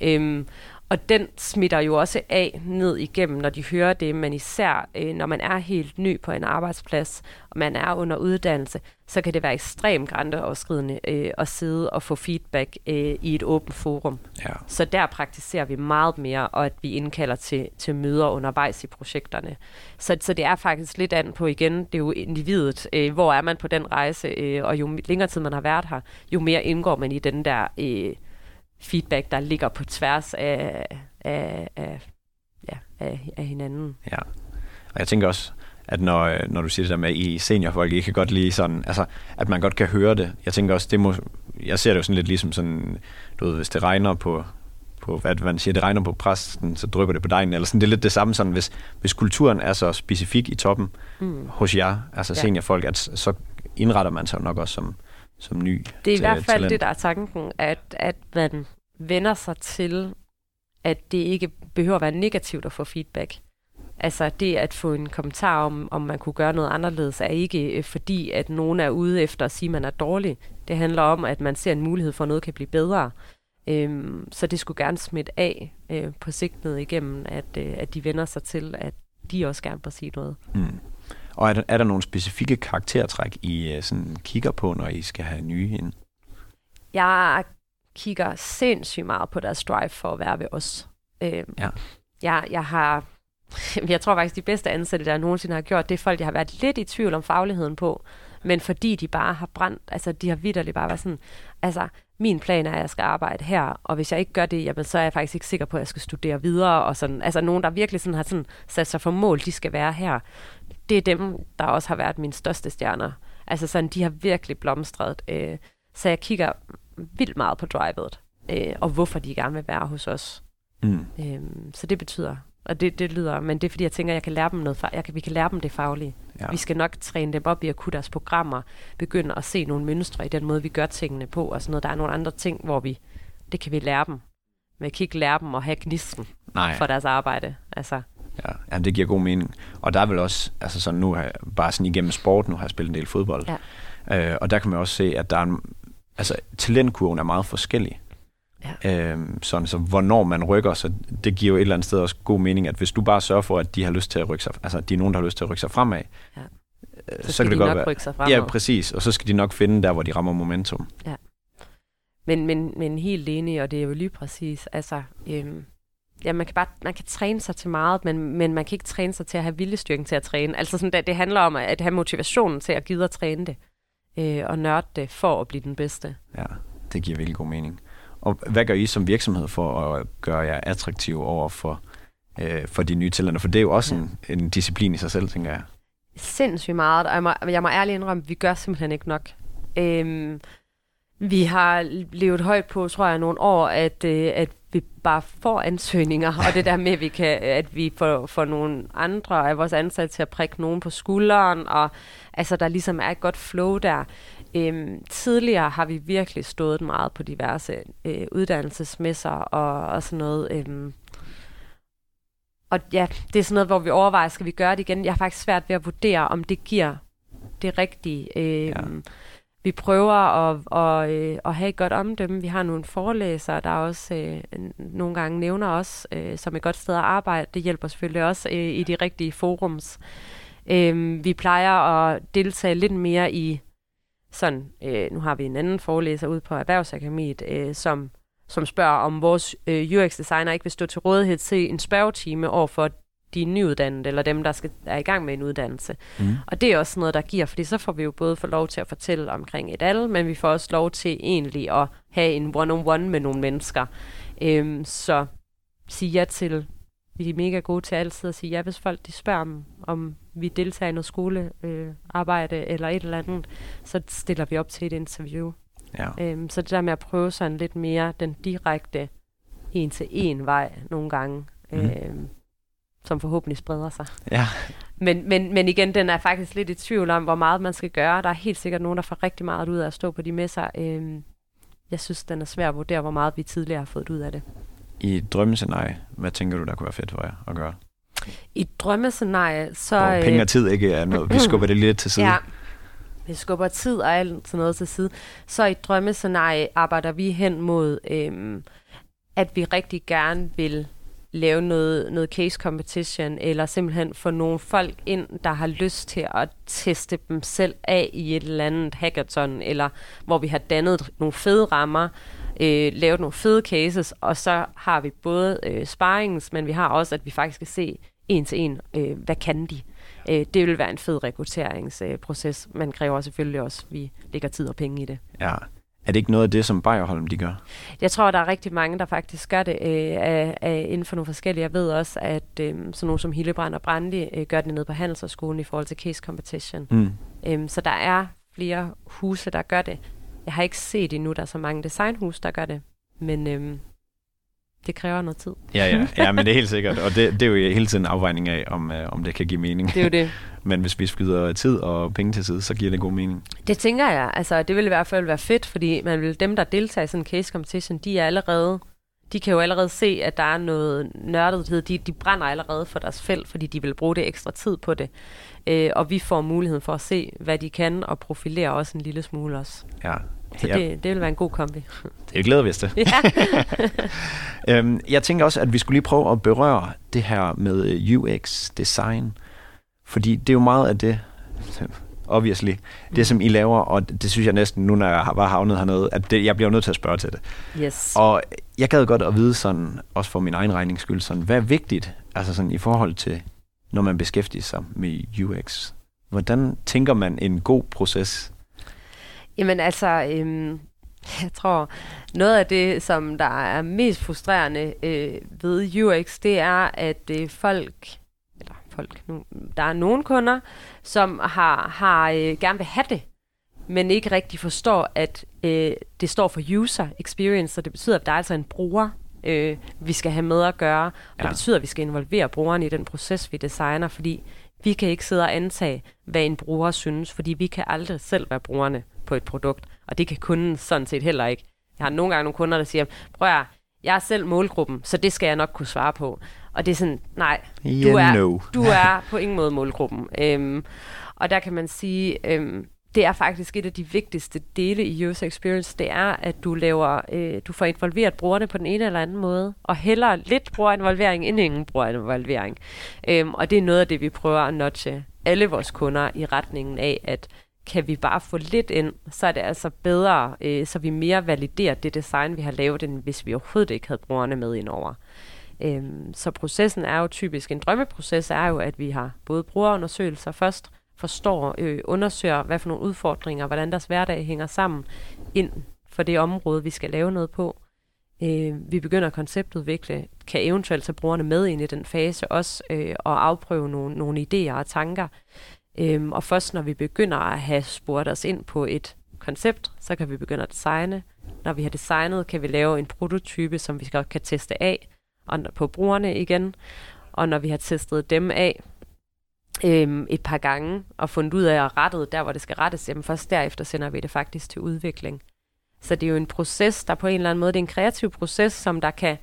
Øhm, og den smitter jo også af ned igennem, når de hører det, men især øh, når man er helt ny på en arbejdsplads, og man er under uddannelse, så kan det være ekstremt grænseoverskridende øh, at sidde og få feedback øh, i et åbent forum. Ja. Så der praktiserer vi meget mere, og at vi indkalder til, til møder undervejs i projekterne. Så, så det er faktisk lidt an på igen, det er jo individet, øh, hvor er man på den rejse, øh, og jo længere tid man har været her, jo mere indgår man i den der øh, feedback, der ligger på tværs af, af, af ja, af, af hinanden. Ja. Og jeg tænker også, at når, når du siger det der med, at I seniorfolk, I kan godt lide sådan, altså, at man godt kan høre det. Jeg tænker også, det må, jeg ser det jo sådan lidt ligesom sådan, du ved, hvis det regner på, på hvad man siger, det regner på præsten, så drypper det på dejen, eller sådan, det er lidt det samme sådan, hvis, hvis kulturen er så specifik i toppen mm. hos jer, altså Ja. seniorfolk, at så indretter man sig nok også som, som ny Det er i hvert fald talent. det, der er tanken, at, at man vender sig til, at det ikke behøver at være negativt at få feedback. Altså det at få en kommentar om, om man kunne gøre noget anderledes, er ikke øh, fordi, at nogen er ude efter at sige, at man er dårlig. Det handler om, at man ser en mulighed for, at noget kan blive bedre. Øhm, så det skulle gerne smitte af øh, på sigt ned igennem, at, øh, at de vender sig til, at de også gerne vil sige noget. Mm. Og er der, er der nogle specifikke karaktertræk, I øh, sådan kigger på, når I skal have nye ind? Jeg kigger sindssygt meget på deres drive for at være ved os. Øhm, Ja. jeg, jeg har, jeg tror faktisk, de bedste ansatte, der nogensinde har gjort, det er folk, jeg har været lidt i tvivl om fagligheden på, men fordi de bare har brændt, altså de har vidderligt bare været sådan, altså min plan er, at jeg skal arbejde her, og hvis jeg ikke gør det, jamen, så er jeg faktisk ikke sikker på, at jeg skal studere videre, og sådan, altså nogen, der virkelig sådan har sådan sat sig for mål, de skal være her. Det er dem, der også har været mine største stjerner. Altså sådan, de har virkelig blomstret. Øh, så jeg kigger vildt meget på drivet, øh, og hvorfor de gerne vil være hos os. Mm. Øhm, så det betyder, og det, det lyder, men det er fordi, jeg tænker, jeg kan lære dem noget, jeg kan, vi kan lære dem det faglige. Ja. Vi skal nok træne dem op i at kunne deres programmer, begynde at se nogle mønstre i den måde, vi gør tingene på, og sådan noget. Der er nogle andre ting, hvor vi, det kan vi lære dem. Men jeg kan ikke lære dem at have gnisten Nej. for deres arbejde. Altså, Ja, jamen, det giver god mening. Og der er vel også, altså sådan nu har jeg bare sådan igennem sport, nu har jeg spillet en del fodbold. Ja. Øh, og der kan man også se, at der er en, altså talentkurven er meget forskellig. Ja. Øhm, sådan, så hvornår man rykker, så det giver jo et eller andet sted også god mening, at hvis du bare sørger for, at de har lyst til at rykke sig, altså de er nogen, der har lyst til at rykke sig fremad, Ja. øh, så skal de nok rykke sig fremad. Ja, præcis. Og så skal de nok finde der, hvor de rammer momentum. Men, men, men helt enig, og det er jo lige præcis, altså, øhm, ja, man kan bare, man kan træne sig til meget, men, men man kan ikke træne sig til at have viljestyrken til at træne. Altså sådan, det, det handler om at have motivationen til at gide at træne det, øh, og nørde det for at blive den bedste. Ja, det giver virkelig god mening. Og hvad gør I som virksomhed for at gøre jer attraktive over for, øh, for de nye talenter? For det er jo også Ja. en, en disciplin i sig selv, tænker jeg. Sindssygt meget, og jeg må, jeg må ærligt indrømme, at vi gør simpelthen ikke nok. Øhm, vi har levet højt på, tror jeg, nogle år, at, øh, at vi bare får ansøgninger, og det der med, at vi, kan, at vi får, får nogle andre af vores ansatte til at prikke nogen på skulderen, og altså, der ligesom er et godt flow der. Øhm, tidligere har vi virkelig stået meget på diverse øh, uddannelsesmesser og, og sådan noget. Øhm, og ja, det er sådan noget, hvor vi overvejer, skal vi gøre det igen? Jeg har faktisk svært ved at vurdere, om det giver det rigtige. Øhm, Ja. Vi prøver at, at, at, at have et godt omdømme. Vi har nogle forelæsere, der også øh, nogle gange nævner os øh, som et godt sted at arbejde. Det hjælper selvfølgelig også øh, i de rigtige forums. Øh, vi plejer at deltage lidt mere i sådan, øh, nu har vi en anden forelæser ude på Erhvervsakademiet, øh, som, som spørger, om vores øh, UX-designer ikke vil stå til rådighed til en spørgetime over for de nyuddannede, eller dem, der skal, er i gang med en uddannelse. Mm. Og det er også noget, der giver, fordi så får vi jo både få lov til at fortælle omkring et alle, men vi får også lov til egentlig at have en one-on-one med nogle mennesker. Øhm, så sige ja til, vi er mega gode til altid at sige ja, hvis folk de spørger om, om vi deltager i noget skolearbejde øh, arbejde eller et eller andet, så stiller vi op til et interview. Ja. Øhm, så det der med at prøve sådan lidt mere den direkte en-til-en vej nogle gange, Mhm. øhm, som forhåbentlig spreder sig. ja. Men, men, men igen, den er faktisk lidt i tvivl om, hvor meget man skal gøre. Der er helt sikkert nogen, der får rigtig meget ud af at stå på de messer. Øhm, jeg synes, den er svær at vurdere, hvor meget vi tidligere har fået ud af det. I et drømmescenarie, hvad tænker du, der kunne være fedt for jer at gøre? I et drømmescenarie, så... Hvor penge og tid ikke er noget. Vi skubber det lidt til side. Ja, vi skubber tid og alt sådan noget til side. Så i et drømmescenarie arbejder vi hen mod, øhm, at vi rigtig gerne vil lave noget, noget case competition, eller simpelthen få nogle folk ind, der har lyst til at teste dem selv af i et eller andet hackathon, eller hvor vi har dannet nogle fede rammer, øh, lavet nogle fede cases, og så har vi både øh, sparrings, men vi har også, at vi faktisk skal se en til en, øh, hvad kan de? Øh, det vil være en fed rekrutteringsproces, øh, men kræver selvfølgelig også, at vi lægger tid og penge i det. Ja. Er det ikke noget af det, som Bayerholm de gør? Jeg tror, der er rigtig mange, der faktisk gør det øh, af, af, inden for nogle forskellige. Jeg ved også, at øh, sådan nogle som Hillebrand og Brandi øh, gør det nede på Handelshøjskolen i forhold til case competition. Mm. Øhm, så der er flere huse, der gør det. Jeg har ikke set endnu, der er så mange designhuse, der gør det. Men øhm, det kræver noget tid. Ja, ja, ja, men det er helt sikkert. Og det, det er jo hele tiden en afvejning af, om, øh, om det kan give mening. Det er jo det. Men hvis vi skyder tid og penge til side, så giver det god mening. Det tænker jeg. Altså, det vil i hvert fald være fedt, fordi man vil, dem, der deltager i sådan en case competition, de er allerede de kan jo allerede se, at der er noget nørdethed. De, de brænder allerede for deres felt, fordi de vil bruge det ekstra tid på det. Øh, og vi får muligheden for at se, hvad de kan, og profilere også en lille smule også. Ja. Så ja, det, det vil være en god kombi. det glæder vi os til. ja. Øhm, jeg tænker også, at vi skulle lige prøve at berøre det her med øh, UX design. Fordi det er jo meget af det, obviously, det som I laver, og det synes jeg næsten, nu når jeg var havnet hernede, at det, jeg bliver nødt til at spørge til det. Yes. Og jeg gad godt at vide sådan, også for min egen regning skyld, sådan, hvad er vigtigt, altså sådan i forhold til, når man beskæftiger sig med UX? Hvordan tænker man en god proces? Jamen altså, øhm, jeg tror, noget af det, som der er mest frustrerende øh, ved UX, det er, at øh, folk, eller folk, nu, der er nogle kunder, som har, har øh, gerne vil have det, men ikke rigtig forstår, at øh, det står for user experience, så det betyder, at der er altså en bruger, øh, vi skal have med at gøre, og Ja. det betyder, at vi skal involvere brugeren i den proces, vi designer, fordi vi kan ikke sidde og antage, hvad en bruger synes, fordi vi kan aldrig selv være brugerne på et produkt, og det kan kunden sådan set heller ikke. Jeg har nogle gange nogle kunder, der siger, prøv at jeg er selv målgruppen, så det skal jeg nok kunne svare på. Og det er sådan, nej, du Yeah, er, no. du er på ingen måde målgruppen. Øhm, og der kan man sige, øhm, det er faktisk et af de vigtigste dele i user experience, det er, at du laver, øh, du får involveret brugerne på den ene eller anden måde, og hellere lidt brugerinvolvering end ingen brugerinvolvering. Øhm, og det er noget af det, vi prøver at notche alle vores kunder i retningen af, at kan vi bare få lidt ind, så er det altså bedre, øh, så vi mere validerer det design, vi har lavet, end hvis vi overhovedet ikke havde brugerne med indover. Øhm, så processen er jo typisk, en drømmeproces er jo, at vi har både brugerundersøgelser først, forstår, øh, undersøger, hvad for nogle udfordringer, hvordan deres hverdag hænger sammen ind for det område, vi skal lave noget på. Øh, vi begynder at konceptudvikle, kan eventuelt tage brugerne med ind i den fase også, øh, og afprøve nogle, nogle idéer og tanker. Øhm, og først når vi begynder at have spurgt os ind på et koncept, så kan vi begynde at designe. Når vi har designet, kan vi lave en prototype, som vi godt kan teste af og på brugerne igen. Og når vi har testet dem af øhm, et par gange og fundet ud af at rette der, hvor det skal rettes, jamen først derefter sender vi det faktisk til udvikling. Så det er jo en proces, der på en eller anden måde, det er en kreativ proces, som der kan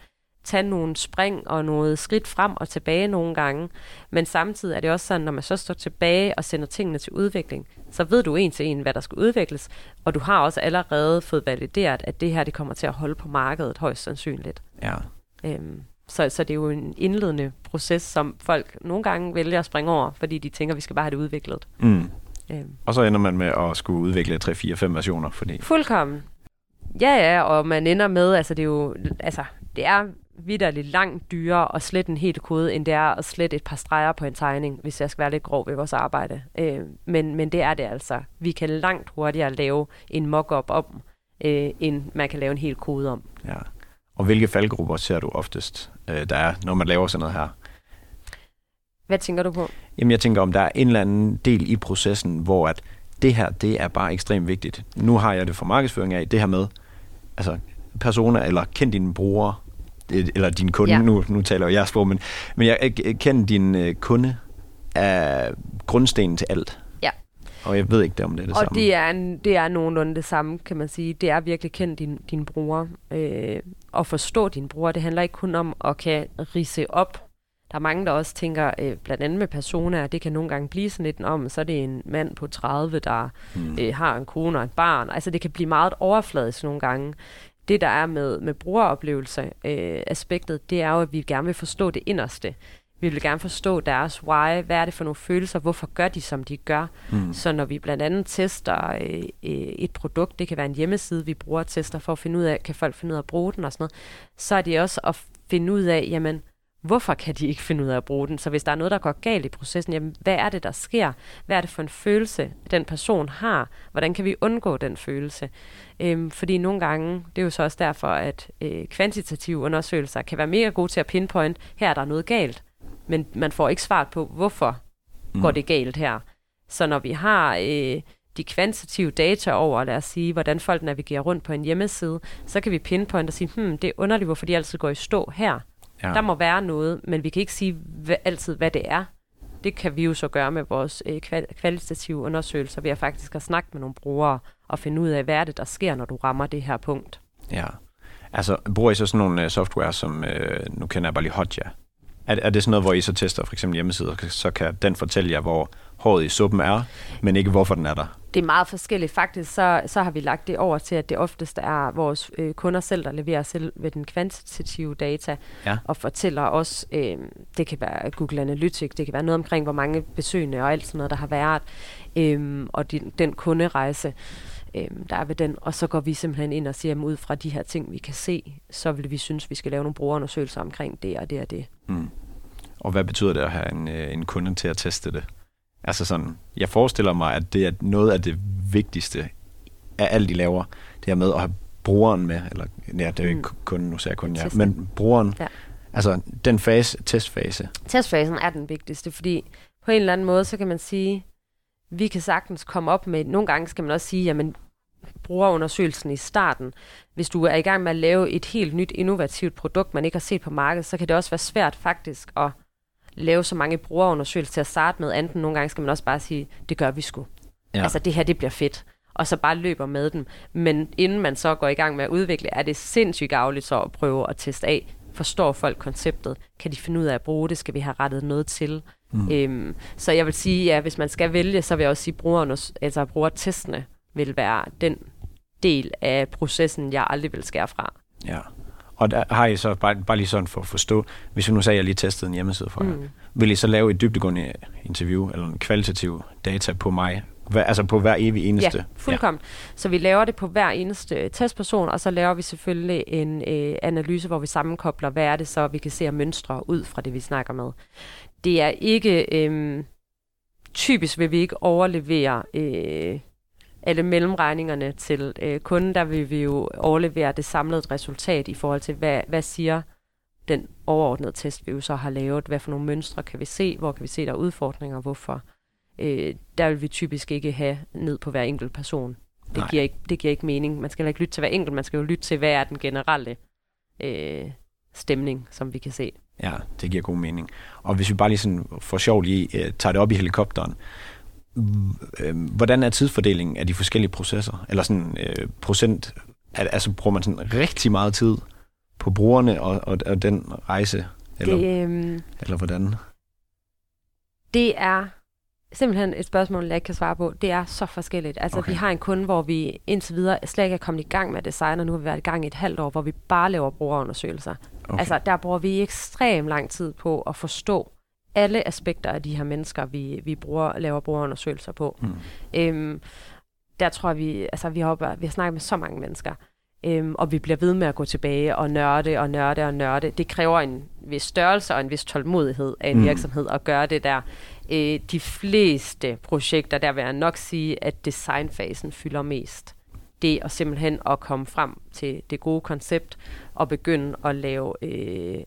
tage nogle spring og noget skridt frem og tilbage nogle gange. Men samtidig er det også sådan, når man så står tilbage og sender tingene til udvikling, så ved du en til en, hvad der skal udvikles, og du har også allerede fået valideret, at det her det kommer til at holde på markedet højst sandsynligt. Ja. Øhm, så, så det er jo en indledende proces, som folk nogle gange vælger at springe over, fordi de tænker, at vi skal bare have det udviklet. Mm. Øhm, Og så ender man med at skulle udvikle 3, 4, 5 versioner, fordi... Fuldkommen. Ja, ja, og man ender med, altså det er jo, altså det er vidderligt langt dyrere at slette en helt kode, end det er at slette et par streger på en tegning, hvis jeg skal være lidt grov ved vores arbejde. Øh, men, men det er det altså. Vi kan langt hurtigere lave en mock-up om, øh, end man kan lave en hel kode om. Ja. Og hvilke faldgrupper ser du oftest, øh, der er, når man laver sådan noget her? Hvad tænker du på? Jamen jeg tænker, om der er en eller anden del i processen, hvor at det her, det er bare ekstremt vigtigt. Nu har jeg det for markedsføring af, det her med, altså personer, eller kend dine brugere, eller din kunde, Ja. nu, nu taler jeg jeres sprog, men, men jeg jeg- kend din øh, kunde er grundstenen til alt. Ja. Og jeg ved ikke, det, om det er det og samme. det er, en, det er nogenlunde det samme, kan man sige. Det er virkelig kendt din, din bruger. Øh, og forstå din bruger, det handler ikke kun om at kan rise op. Der er mange, der også tænker, øh, blandt andet med personer, det kan nogle gange blive sådan lidt om, så er det en mand på 30, der Mm. øh, har en kone og et barn. Altså det kan blive meget overfladisk nogle gange. Det, der er med, med brugeroplevelse øh, aspektet, det er jo, at vi gerne vil forstå det inderste. Vi vil gerne forstå deres why, hvad er det for nogle følelser, hvorfor gør de, som de gør. Mm. Så når vi blandt andet tester øh, øh, et produkt, det kan være en hjemmeside, vi bruger og tester for at finde ud af, kan folk finde ud af at bruge den og sådan noget, så er det også at finde ud af, jamen, hvorfor kan de ikke finde ud af at bruge den? Så hvis der er noget, der går galt i processen, jamen, hvad er det, der sker? Hvad er det for en følelse, den person har? Hvordan kan vi undgå den følelse? Øhm, fordi nogle gange, det er jo så også derfor, at øh, kvantitative undersøgelser kan være mega gode til at pinpoint, her er der noget galt, men man får ikke svar på, hvorfor mm. går det galt her. Så når vi har øh, de kvantitative data over, lad os sige, hvordan folk navigerer rundt på en hjemmeside, så kan vi pinpointe og sige, hmm, det er underligt, hvorfor de altid går i stå her. Ja. Der må være noget, men vi kan ikke sige hvad, altid, hvad det er. Det kan vi jo så gøre med vores øh, kval- kvalitative undersøgelser ved at faktisk at snakke med nogle brugere og finde ud af, hvad er det, der sker, når du rammer det her punkt. Ja. Altså, bruger I så sådan nogle uh, software, som, uh, nu kender jeg bare lige Hotja. Er, er det sådan noget, hvor I så tester for eksempel hjemmesider, så kan den fortælle jer, hvor håret i suppen er, men ikke hvorfor den er der? Det er meget forskelligt. Faktisk så, så har vi lagt det over til, at det oftest er vores øh, kunder selv, der leverer selv ved den kvantitative data, Ja. og fortæller os, øh, det kan være Google Analytics, det kan være noget omkring, hvor mange besøgende og alt sådan noget, der har været, øh, og din, den kunderejse, øh, der er ved den. Og så går vi simpelthen ind og siger, at ud fra de her ting, vi kan se, så vil vi synes, vi skal lave nogle brugerundersøgelser omkring det og det og det. Mm. Og hvad betyder det at have en, øh, en kunde til at teste det? Altså sådan, jeg forestiller mig, at det er noget af det vigtigste af alt, I laver, det her med at have brugeren med, eller ja, det er jo ikke Mm. kunden, nu sagde jeg kun ja, men brugeren, Ja. altså den fase, testfase, Testfasen er den vigtigste, fordi på en eller anden måde, så kan man sige, vi kan sagtens komme op med, nogle gange skal man også sige, jamen brugerundersøgelsen i starten, hvis du er i gang med at lave et helt nyt innovativt produkt, man ikke har set på markedet, så kan det også være svært faktisk at lave så mange brugerundersøgelser til at starte med. Enten nogle gange skal man også bare sige, det gør vi sgu. Ja. Altså det her, det bliver fedt. Og så bare løber med dem. Men inden man så går i gang med at udvikle, er det sindssygt gavligt så at prøve at teste af. Forstår folk konceptet? Kan de finde ud af at bruge det? Skal vi have rettet noget til? Mm. Øhm, så jeg vil sige, ja, hvis man skal vælge, så vil jeg også sige, at altså, brugertestene vil være den del af processen, jeg aldrig vil skære fra. ja. Og der har I så, bare, bare lige sådan for at forstå, hvis vi nu sagde, at jeg lige testede en hjemmeside for jer, Mm. vil I så lave et dybdegående interview, eller en kvalitativ data på mig, hver, altså på hver evig eneste? Ja, fuldkommen. Ja. Så vi laver det på hver eneste testperson, og så laver vi selvfølgelig en øh, analyse, hvor vi sammenkobler, hvad er det så, vi kan se af mønstre ud fra det, vi snakker med. Det er ikke... Øh, typisk vil vi ikke overlevere øh, alle mellemregningerne til øh, kunden. Der vil vi jo overlevere det samlede resultat i forhold til, hvad, hvad siger den overordnede test, vi jo så har lavet. Hvad for nogle mønstre kan vi se? Hvor kan vi se, der er udfordringer? Hvorfor? øh, der vil vi typisk ikke have ned på hver enkelt person. Det Nej. giver, ikke, det giver ikke mening. Man skal ikke lytte til hver enkelt, man skal jo lytte til, hvad er den generelle øh, stemning, som vi kan se. Ja, det giver god mening. Og hvis vi bare lige sådan for sjov lige uh, tager det op i helikopteren, øh, hvordan er tidsfordelingen af de forskellige processer? Eller sådan uh, procent, al- altså bruger man sådan rigtig meget tid på brugerne og, og, og den rejse? Eller, det... Det, øh, eller hvordan? det er simpelthen et spørgsmål, jeg ikke kan svare på. Det er så forskelligt. Altså, Okay. okay. vi har en kunde, hvor vi indtil videre slet ikke er kommet i gang med at designe, og nu har vi været i gang i et halvt år, hvor vi bare laver brugerundersøgelser. Okay. Altså, der bruger vi ekstremt lang tid på at forstå alle aspekter af de her mennesker, vi, vi bruger, laver brugerundersøgelser på. Mm. Øhm, der tror jeg, vi, altså, vi, har, vi har snakket med så mange mennesker, øhm, og vi bliver ved med at gå tilbage og nørde og nørde og nørde. Det kræver en vis størrelse og en vis tålmodighed af en Mm. mm. virksomhed at gøre det der. Øh, de fleste projekter, der vil jeg nok sige, at designfasen fylder mest. Det er simpelthen at komme frem til det gode koncept og begynde at lave øh,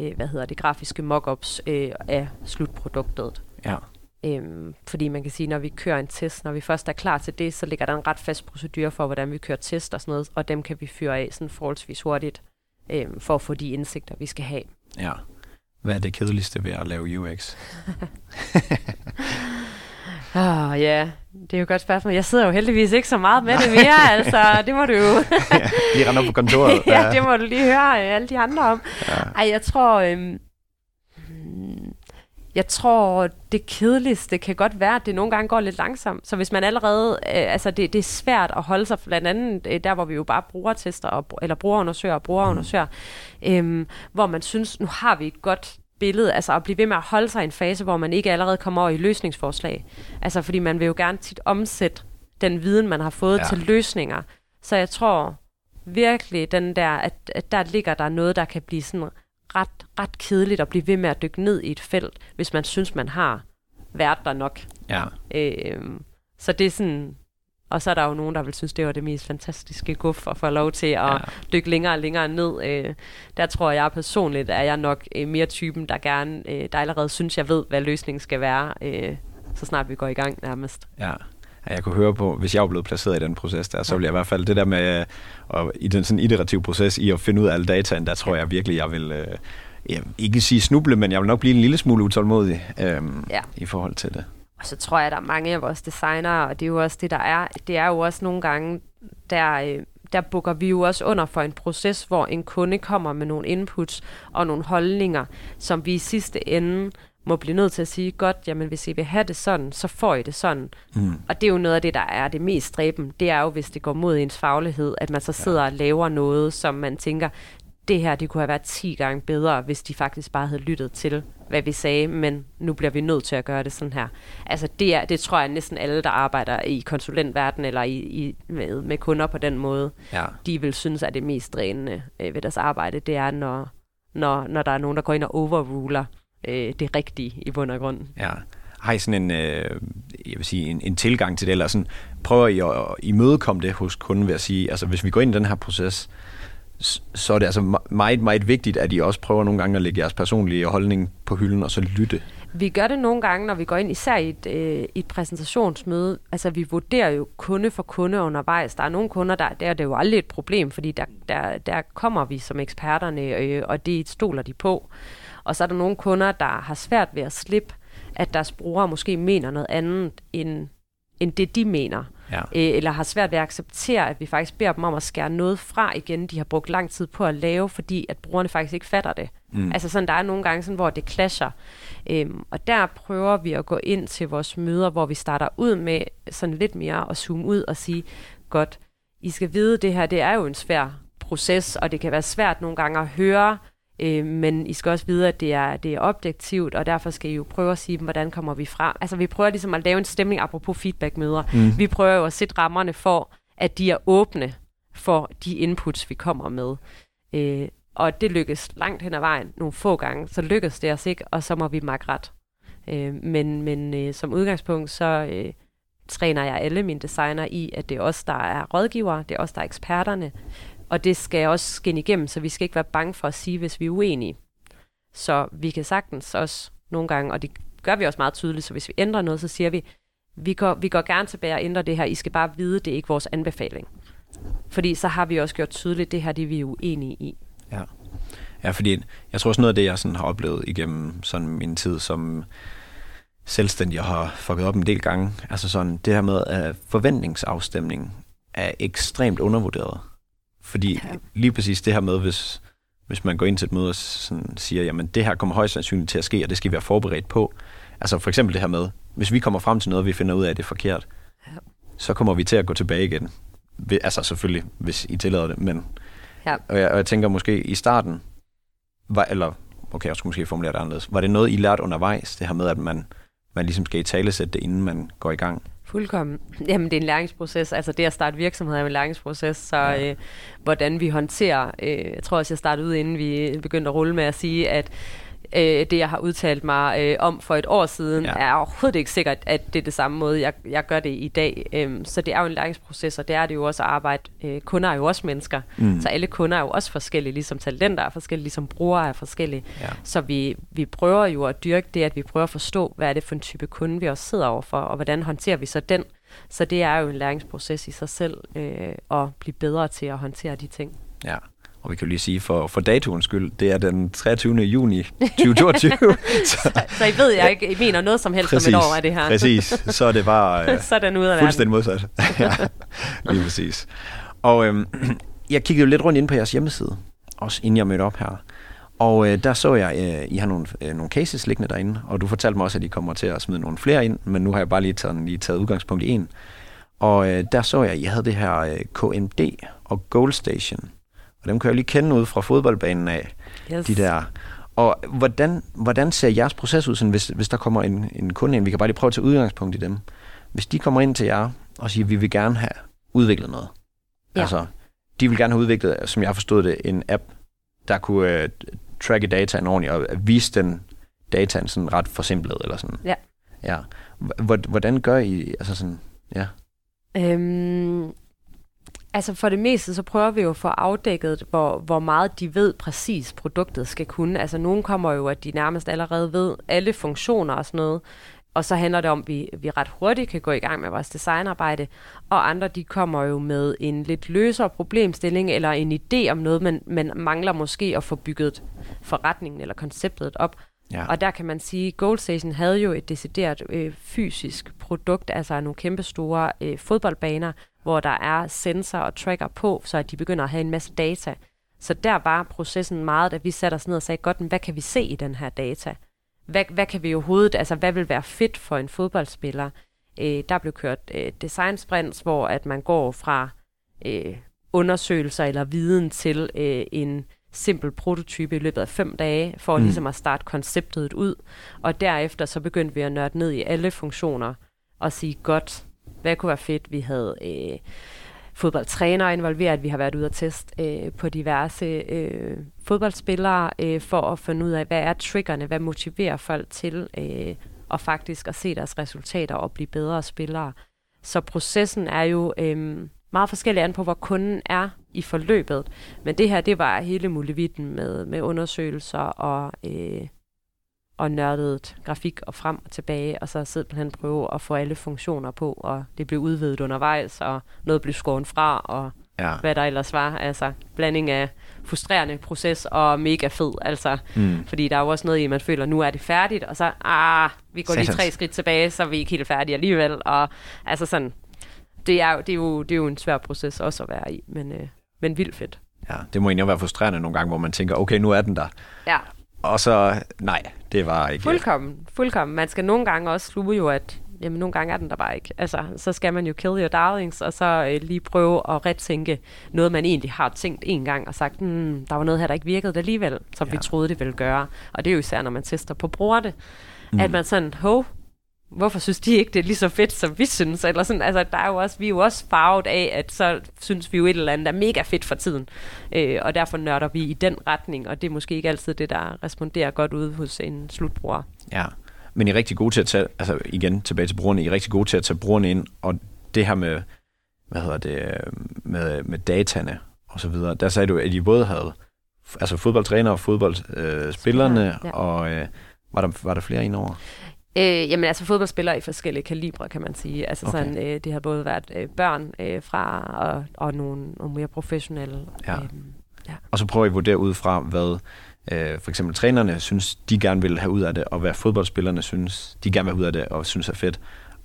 øh, hvad hedder det, grafiske mockups øh, af slutproduktet. Ja. Øhm, fordi man kan sige, når vi kører en test, når vi først er klar til det, så ligger der en ret fast procedure for, hvordan vi kører test og sådan noget, og dem kan vi fyre af sådan forholdsvis hurtigt, øhm, for at få de indsigter, vi skal have. ja. Hvad er det kedeligste ved at lave UX? Ah, ja, det er jo et godt spørgsmål. Jeg sidder jo heldigvis ikke så meget med det mere, altså, det må du jo... ja, lige rende op på kontoret. ja, det må du lige høre øh, alle de andre om. Ja. Ej, jeg tror... Øhm, hmm, jeg tror, det kedeligste kan godt være, at det nogle gange går lidt langsomt. Så hvis man allerede... Øh, altså, det, det er svært at holde sig blandt andet øh, der, hvor vi jo bare bruger tester, og, eller brugerundersøger og brugerundersøger, øhm, hvor man synes, nu har vi et godt billede, altså at blive ved med at holde sig i en fase, hvor man ikke allerede kommer over i løsningsforslag. Altså, fordi man vil jo gerne tit omsætte den viden, man har fået Ja. til løsninger. Så jeg tror virkelig, den der, at, at der ligger der noget, der kan blive sådan ret, ret kedeligt at blive ved med at dykke ned i et felt, hvis man synes, man har været der nok. Ja. Øh, så det er sådan... Og så er der jo nogen, der vil synes, det var det mest fantastiske guf at få lov til at Ja. dykke længere og længere ned. Øh, der tror jeg personligt, at jeg nok øh, mere typen, der gerne, øh, der allerede synes, jeg ved, hvad løsningen skal være, øh, så snart vi går i gang nærmest. Ja. Ja, Jeg kunne høre på, hvis jeg var blevet placeret i den proces der, så ville jeg i hvert fald det der med, øh, og i den sådan iterative proces i at finde ud af alle dataen, der tror jeg virkelig, jeg vil, øh, jeg ikke sige snuble, men jeg vil nok blive en lille smule utålmodig øh, Ja. i forhold til det. Og så tror jeg, at der er mange af vores designere, og det er jo også det, der er. Det er jo også nogle gange, der, øh, der bukker vi jo også under for en proces, hvor en kunde kommer med nogle inputs og nogle holdninger, som vi i sidste ende må blive nødt til at sige, godt, jamen hvis I vil have det sådan, så får I det sådan. Mm. Og det er jo noget af det, der er det mest stræben. Det er jo, hvis det går mod ens faglighed, at man så sidder og laver noget, som man tænker, det her, det kunne have været 10 gange bedre, hvis de faktisk bare havde lyttet til, hvad vi sagde, men nu bliver vi nødt til at gøre det sådan her. Altså det, er, det tror jeg næsten alle, der arbejder i konsulentverdenen eller i, i, med, med kunder på den måde, Ja. de vil synes, at det mest drænende øh, ved deres arbejde, det er, når, når, når der er nogen, der går ind og overruler øh, det rigtige i bund og grund. Ja. Har I sådan en, øh, jeg vil sige, en, en tilgang til det, eller sådan, prøver I at, imødekomme det hos kunden ved at sige, altså hvis vi går ind i den her proces, s- så er det altså meget, meget vigtigt, at I også prøver nogle gange at lægge jeres personlige holdning på hylden, og så lytte. Vi gør det nogle gange, når vi går ind, især i et, øh, et præsentationsmøde. Altså, vi vurderer jo kunde for kunde undervejs. Der er nogle kunder, der, der er det jo aldrig et problem, fordi der, der, der kommer vi som eksperterne, øh, og det stoler de på. Og så er der nogle kunder, der har svært ved at slippe, at deres brugere måske mener noget andet, end, end det de mener. Ja. Øh, eller har svært ved at acceptere, at vi faktisk beder dem om at skære noget fra igen, de har brugt lang tid på at lave, fordi at brugerne faktisk ikke fatter det. Mm. Altså sådan, der er nogle gange, sådan, hvor det clasher. Øhm, og der prøver vi at gå ind til vores møder, hvor vi starter ud med sådan lidt mere at zoome ud og sige, godt, I skal vide, det her det er jo en svær proces, og det kan være svært nogle gange at høre, øh, men I skal også vide, at det er, det er objektivt, og derfor skal I jo prøve at sige dem, hvordan kommer vi frem. Altså vi prøver ligesom at lave en stemning, apropos feedbackmøder. Mm. Vi prøver jo at sætte rammerne for, at de er åbne for de inputs, vi kommer med. Øh, og det lykkes langt hen ad vejen nogle få gange, så lykkes det os ikke, og så må vi makke ret. Øh, men men øh, som udgangspunkt, så øh, træner jeg alle mine designer i, at det er os, der er rådgivere, det er os, der er eksperterne, og det skal også skinne igennem, så vi skal ikke være bange for at sige, hvis vi er uenige. Så vi kan sagtens også nogle gange, og det gør vi også meget tydeligt, så hvis vi ændrer noget, så siger vi, vi går, vi går gerne tilbage og ændrer det her, I skal bare vide, det er ikke vores anbefaling. Fordi så har vi også gjort tydeligt, det her det er vi er uenige i. Ja. ja, fordi jeg tror også noget af det, jeg sådan har oplevet igennem sådan min tid som selvstændig og har fucket op en del gange, altså sådan det her med, at forventningsafstemning er ekstremt undervurderet. Fordi ja. lige præcis det her med, hvis, hvis man går ind til et møde og sådan siger, jamen det her kommer højst sandsynligt til at ske, og det skal vi være forberedt på. Altså for eksempel det her med, hvis vi kommer frem til noget, vi finder ud af, at det er forkert, Ja. så kommer vi til at gå tilbage igen. Altså selvfølgelig, hvis I tillader det, men Ja. og jeg, og jeg tænker måske i starten, var, eller okay, jeg skulle måske formulere det anderledes, var det noget, I lærte undervejs, det her med, at man, man ligesom skal i talesætte det, inden man går i gang? Fuldkommen. Jamen, det er en læringsproces. Altså, det at starte virksomhed er en læringsproces, så Ja. øh, hvordan vi håndterer... Øh, jeg tror også, jeg startede ud, inden vi begyndte at rulle med at sige, at øh, det, jeg har udtalt mig øh, om for et år siden, Ja. er overhovedet ikke sikkert, at det er det samme måde, jeg, jeg gør det i dag. Øhm, så det er jo en læringsproces, og det er det jo også at arbejde. Øh, kunder er jo også mennesker, mm. så alle kunder er jo også forskellige, ligesom talenter er forskellige, ligesom brugere er forskellige. Ja. Så vi, vi prøver jo at dyrke det, at vi prøver at forstå, hvad er det for en type kunde, vi også sidder overfor, og hvordan håndterer vi så den. Så det er jo en læringsproces i sig selv, øh, at blive bedre til at håndtere de ting. Ja. Og vi kan jo lige sige, for, for datoens skyld, det er den 23. juni 2022. så, Så I ved, jeg ikke I mener noget som helst om et år af det her. Præcis. Så er det bare øh, så den ude af fuldstændig modsat. ja, lige præcis. Og øhm, jeg kiggede jo lidt rundt ind på jeres hjemmeside, også inden jeg mødte op her. Og øh, der så jeg, øh, I har nogle, øh, nogle cases liggende derinde, og du fortalte mig også, at I kommer til at smide nogle flere ind, men nu har jeg bare lige taget, lige taget udgangspunkt i en. Og øh, der så jeg, at I havde det her øh, KMD og Goal Station. Og dem kan jeg jo lige kende ud fra fodboldbanen af, Yes. de der. Og hvordan, hvordan ser jeres proces ud, sådan, hvis, hvis der kommer en, en kunde ind? Vi kan bare lige prøve at tage udgangspunkt i dem. Hvis de kommer ind til jer og siger, at vi vil gerne have udviklet noget. Ja. Altså, de vil gerne have udviklet, som jeg forstået det, en app, der kunne øh, tracke dataen ordentligt, og at vise den dataen sådan ret forsimplet, eller sådan. Ja. Ja. Hvor- Hvordan gør I, altså sådan, ja. Øhm, altså for det meste, så prøver vi jo at få afdækket, hvor, hvor meget de ved præcis, produktet skal kunne. Altså nogen kommer jo, at de nærmest allerede ved alle funktioner og sådan noget. Og så handler det om, at vi, vi ret hurtigt kan gå i gang med vores designarbejde. Og andre, de kommer jo med en lidt løsere problemstilling, eller en idé om noget, men, men mangler måske at få bygget forretningen eller konceptet op. Ja. Og der kan man sige, at Goalstation havde jo et decideret øh, fysisk produkt, altså nogle kæmpe store øh, fodboldbaner, hvor der er sensor og tracker på, så at de begynder at have en masse data. Så der var processen meget, at vi satte os ned og sagde, godt, men hvad kan vi se i den her data? Hvad, hvad kan vi overhovedet, altså hvad vil være fedt for en fodboldspiller? Øh, der blev kørt øh, design sprints, hvor at man går fra øh, undersøgelser eller viden til øh, en simpel prototype i løbet af fem dage, for Mm. mm. ligesom at starte konceptet ud. Og derefter så begyndte vi at nørde ned i alle funktioner og sige, godt, hvad kunne være fedt? Vi havde øh, fodboldtrænere involveret, vi har været ude og teste øh, på diverse øh, fodboldspillere øh, for at finde ud af, hvad er triggerne, hvad motiverer folk til øh, og faktisk at se deres resultater og blive bedre spillere. Så processen er jo øh, meget forskellig an på, hvor kunden er i forløbet. Men det her, det var hele muligheden med, med undersøgelser og, øh, og nørdet grafik og frem og tilbage, og så simpelthen prøve at få alle funktioner på, og det blev udvidet undervejs, og noget blev skåret fra, og Ja. hvad der ellers var. Altså, blanding af frustrerende proces og mega fed, altså. Mm. Fordi der er jo også noget i, at man føler, nu er det færdigt, og så, ah, vi går lige tre skridt tilbage, så er vi ikke helt færdige alligevel. Og altså sådan, det er, jo, det er, jo, det er jo en svær proces også at være i, men, øh, men vildt fedt. ja. Det må egentlig være frustrerende nogle gange, hvor man tænker, okay, nu er den der. Ja, Og så, nej, det var ikke... fuldkommen, fuldkommen. Man skal nogle gange også sluge jo, at jamen, nogle gange er den der bare ikke. Altså, så skal man jo kill your darlings, og så øh, lige prøve at retænke noget, man egentlig har tænkt en gang, og sagt, hmm, der var noget her, der ikke virkede alligevel, som ja. vi troede, det ville gøre. Og det er jo især, når man tester på brugerne, mm. at man sådan, hov, hvorfor synes de ikke, det er lige så fedt, som vi synes? Eller sådan, altså, der er jo også, vi er jo også farvet af, at så synes vi jo et eller andet er mega fedt for tiden. Øh, og derfor nørder vi i den retning, og det er måske ikke altid det, der responderer godt ud hos en slutbruger. Ja, men I er rigtig gode til at tage, altså igen tilbage til brugerne, I er rigtig gode til at tage brugerne ind, og det her med, hvad hedder det, med, med dataene og så videre, der sagde du, at I både havde altså fodboldtræner og fodboldspillerne, øh, ja. og øh, var, der, var der flere indover? Øh, jamen altså fodboldspillere i forskellige kalibre, kan man sige. Altså Okay. sådan, øh, det har både været øh, børn øh, fra og, og nogle, nogle mere professionelle. Ja. øhm, Og så prøver I at vurdere ud fra, hvad øh, for eksempel trænerne synes, de gerne vil have ud af det, og hvad fodboldspillerne synes, de gerne vil have ud af det, og synes er fedt.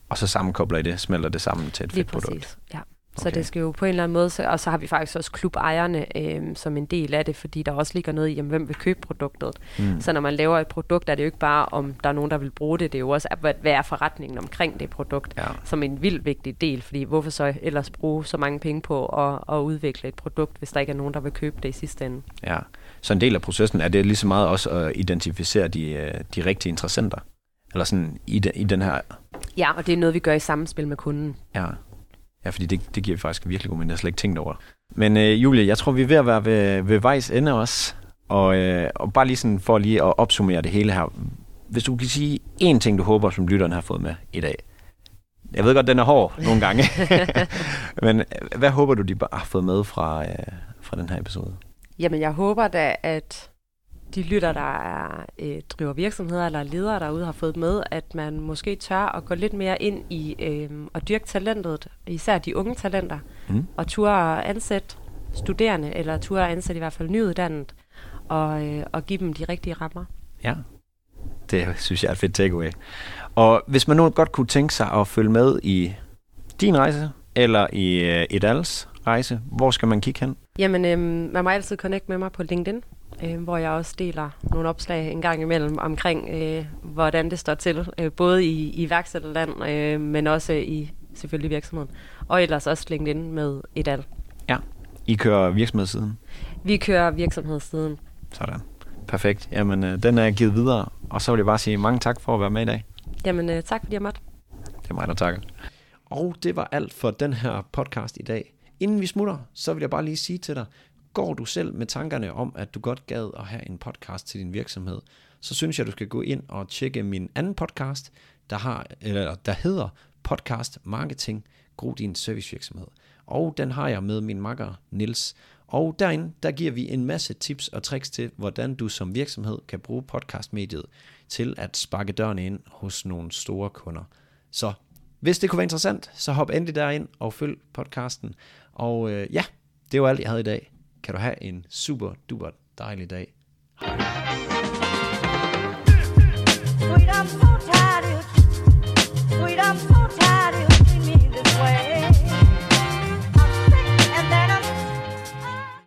Og så sammenkobler I det, smelter det sammen til et Lige fedt produkt. præcis, ja. Så Okay. det skal jo på en eller anden måde, så, og så har vi faktisk også klubejerne øh, som en del af det, fordi der også ligger noget i, jamen, hvem vil købe produktet. Mm. Så når man laver et produkt, er det jo ikke bare, om der er nogen, der vil bruge det, det er jo også, hvad, er forretningen omkring det produkt, Ja. som en vildt vigtig del, fordi hvorfor så ellers bruge så mange penge på at, at udvikle et produkt, hvis der ikke er nogen, der vil købe det i sidste ende? Ja, så en del af processen er det lige så meget også at identificere de, øh, de rigtige interessenter. Eller sådan i, de, i den her... Ja, og det er noget, vi gør i samspil med kunden. Ja, ja fordi det, det giver faktisk virkelig god mening. Jeg har slet ikke tænkt over det. Men øh, Julie, jeg tror, vi er ved at være ved, ved vejs ende også. Og, øh, og bare lige sådan for lige at opsummere det hele her. Hvis du kan sige én ting, du håber, som lytterne har fået med i dag. Jeg ved godt, den er hård nogle gange. Men øh, hvad håber du, de bare har fået med fra, øh, fra den her episode? Jamen, jeg håber da, at de lytter, der er, øh, driver virksomheder eller er ledere derude, har fået med, at man måske tør at gå lidt mere ind i øh, at dyrke talentet, især de unge talenter, Mm. og turde ansætte studerende, eller turde ansætte i hvert fald nyuddannet, og, øh, og give dem de rigtige rammer. Ja, det synes jeg er et fedt takeaway. Og hvis man nu godt kunne tænke sig at følge med i din rejse, eller i øh, et rejse, hvor skal man kigge hen? Jamen, øh, man må altid connect med mig på LinkedIn, øh, hvor jeg også deler nogle opslag en gang imellem omkring, øh, hvordan det står til, øh, både i i iværksætterland, øh, men også i selvfølgelig virksomheden. Og ellers også LinkedIn med et al. I kører virksomhedssiden. Vi kører virksomhedssiden. Sådan. Perfekt. Jamen, øh, den er givet videre. Og så vil jeg bare sige mange tak for at være med i dag. Jamen, øh, tak fordi jeg måtte. Det er mig, der takker. Og det var alt for den her podcast i dag. Inden vi smutter, så vil jeg bare lige sige til dig, går du selv med tankerne om, at du godt gad at have en podcast til din virksomhed, så synes jeg, du skal gå ind og tjekke min anden podcast, der, har, eller, der hedder Podcast Marketing, Gro din servicevirksomhed. Og den har jeg med min makker Nils. Og derinde, der giver vi en masse tips og tricks til, hvordan du som virksomhed kan bruge podcastmediet til at sparke dørene ind hos nogle store kunder. Så hvis det kunne være interessant, så hop endelig derind og følg podcasten. Og øh, ja, det var alt, jeg havde i dag. Kan du have en super duper dejlig dag. Hej.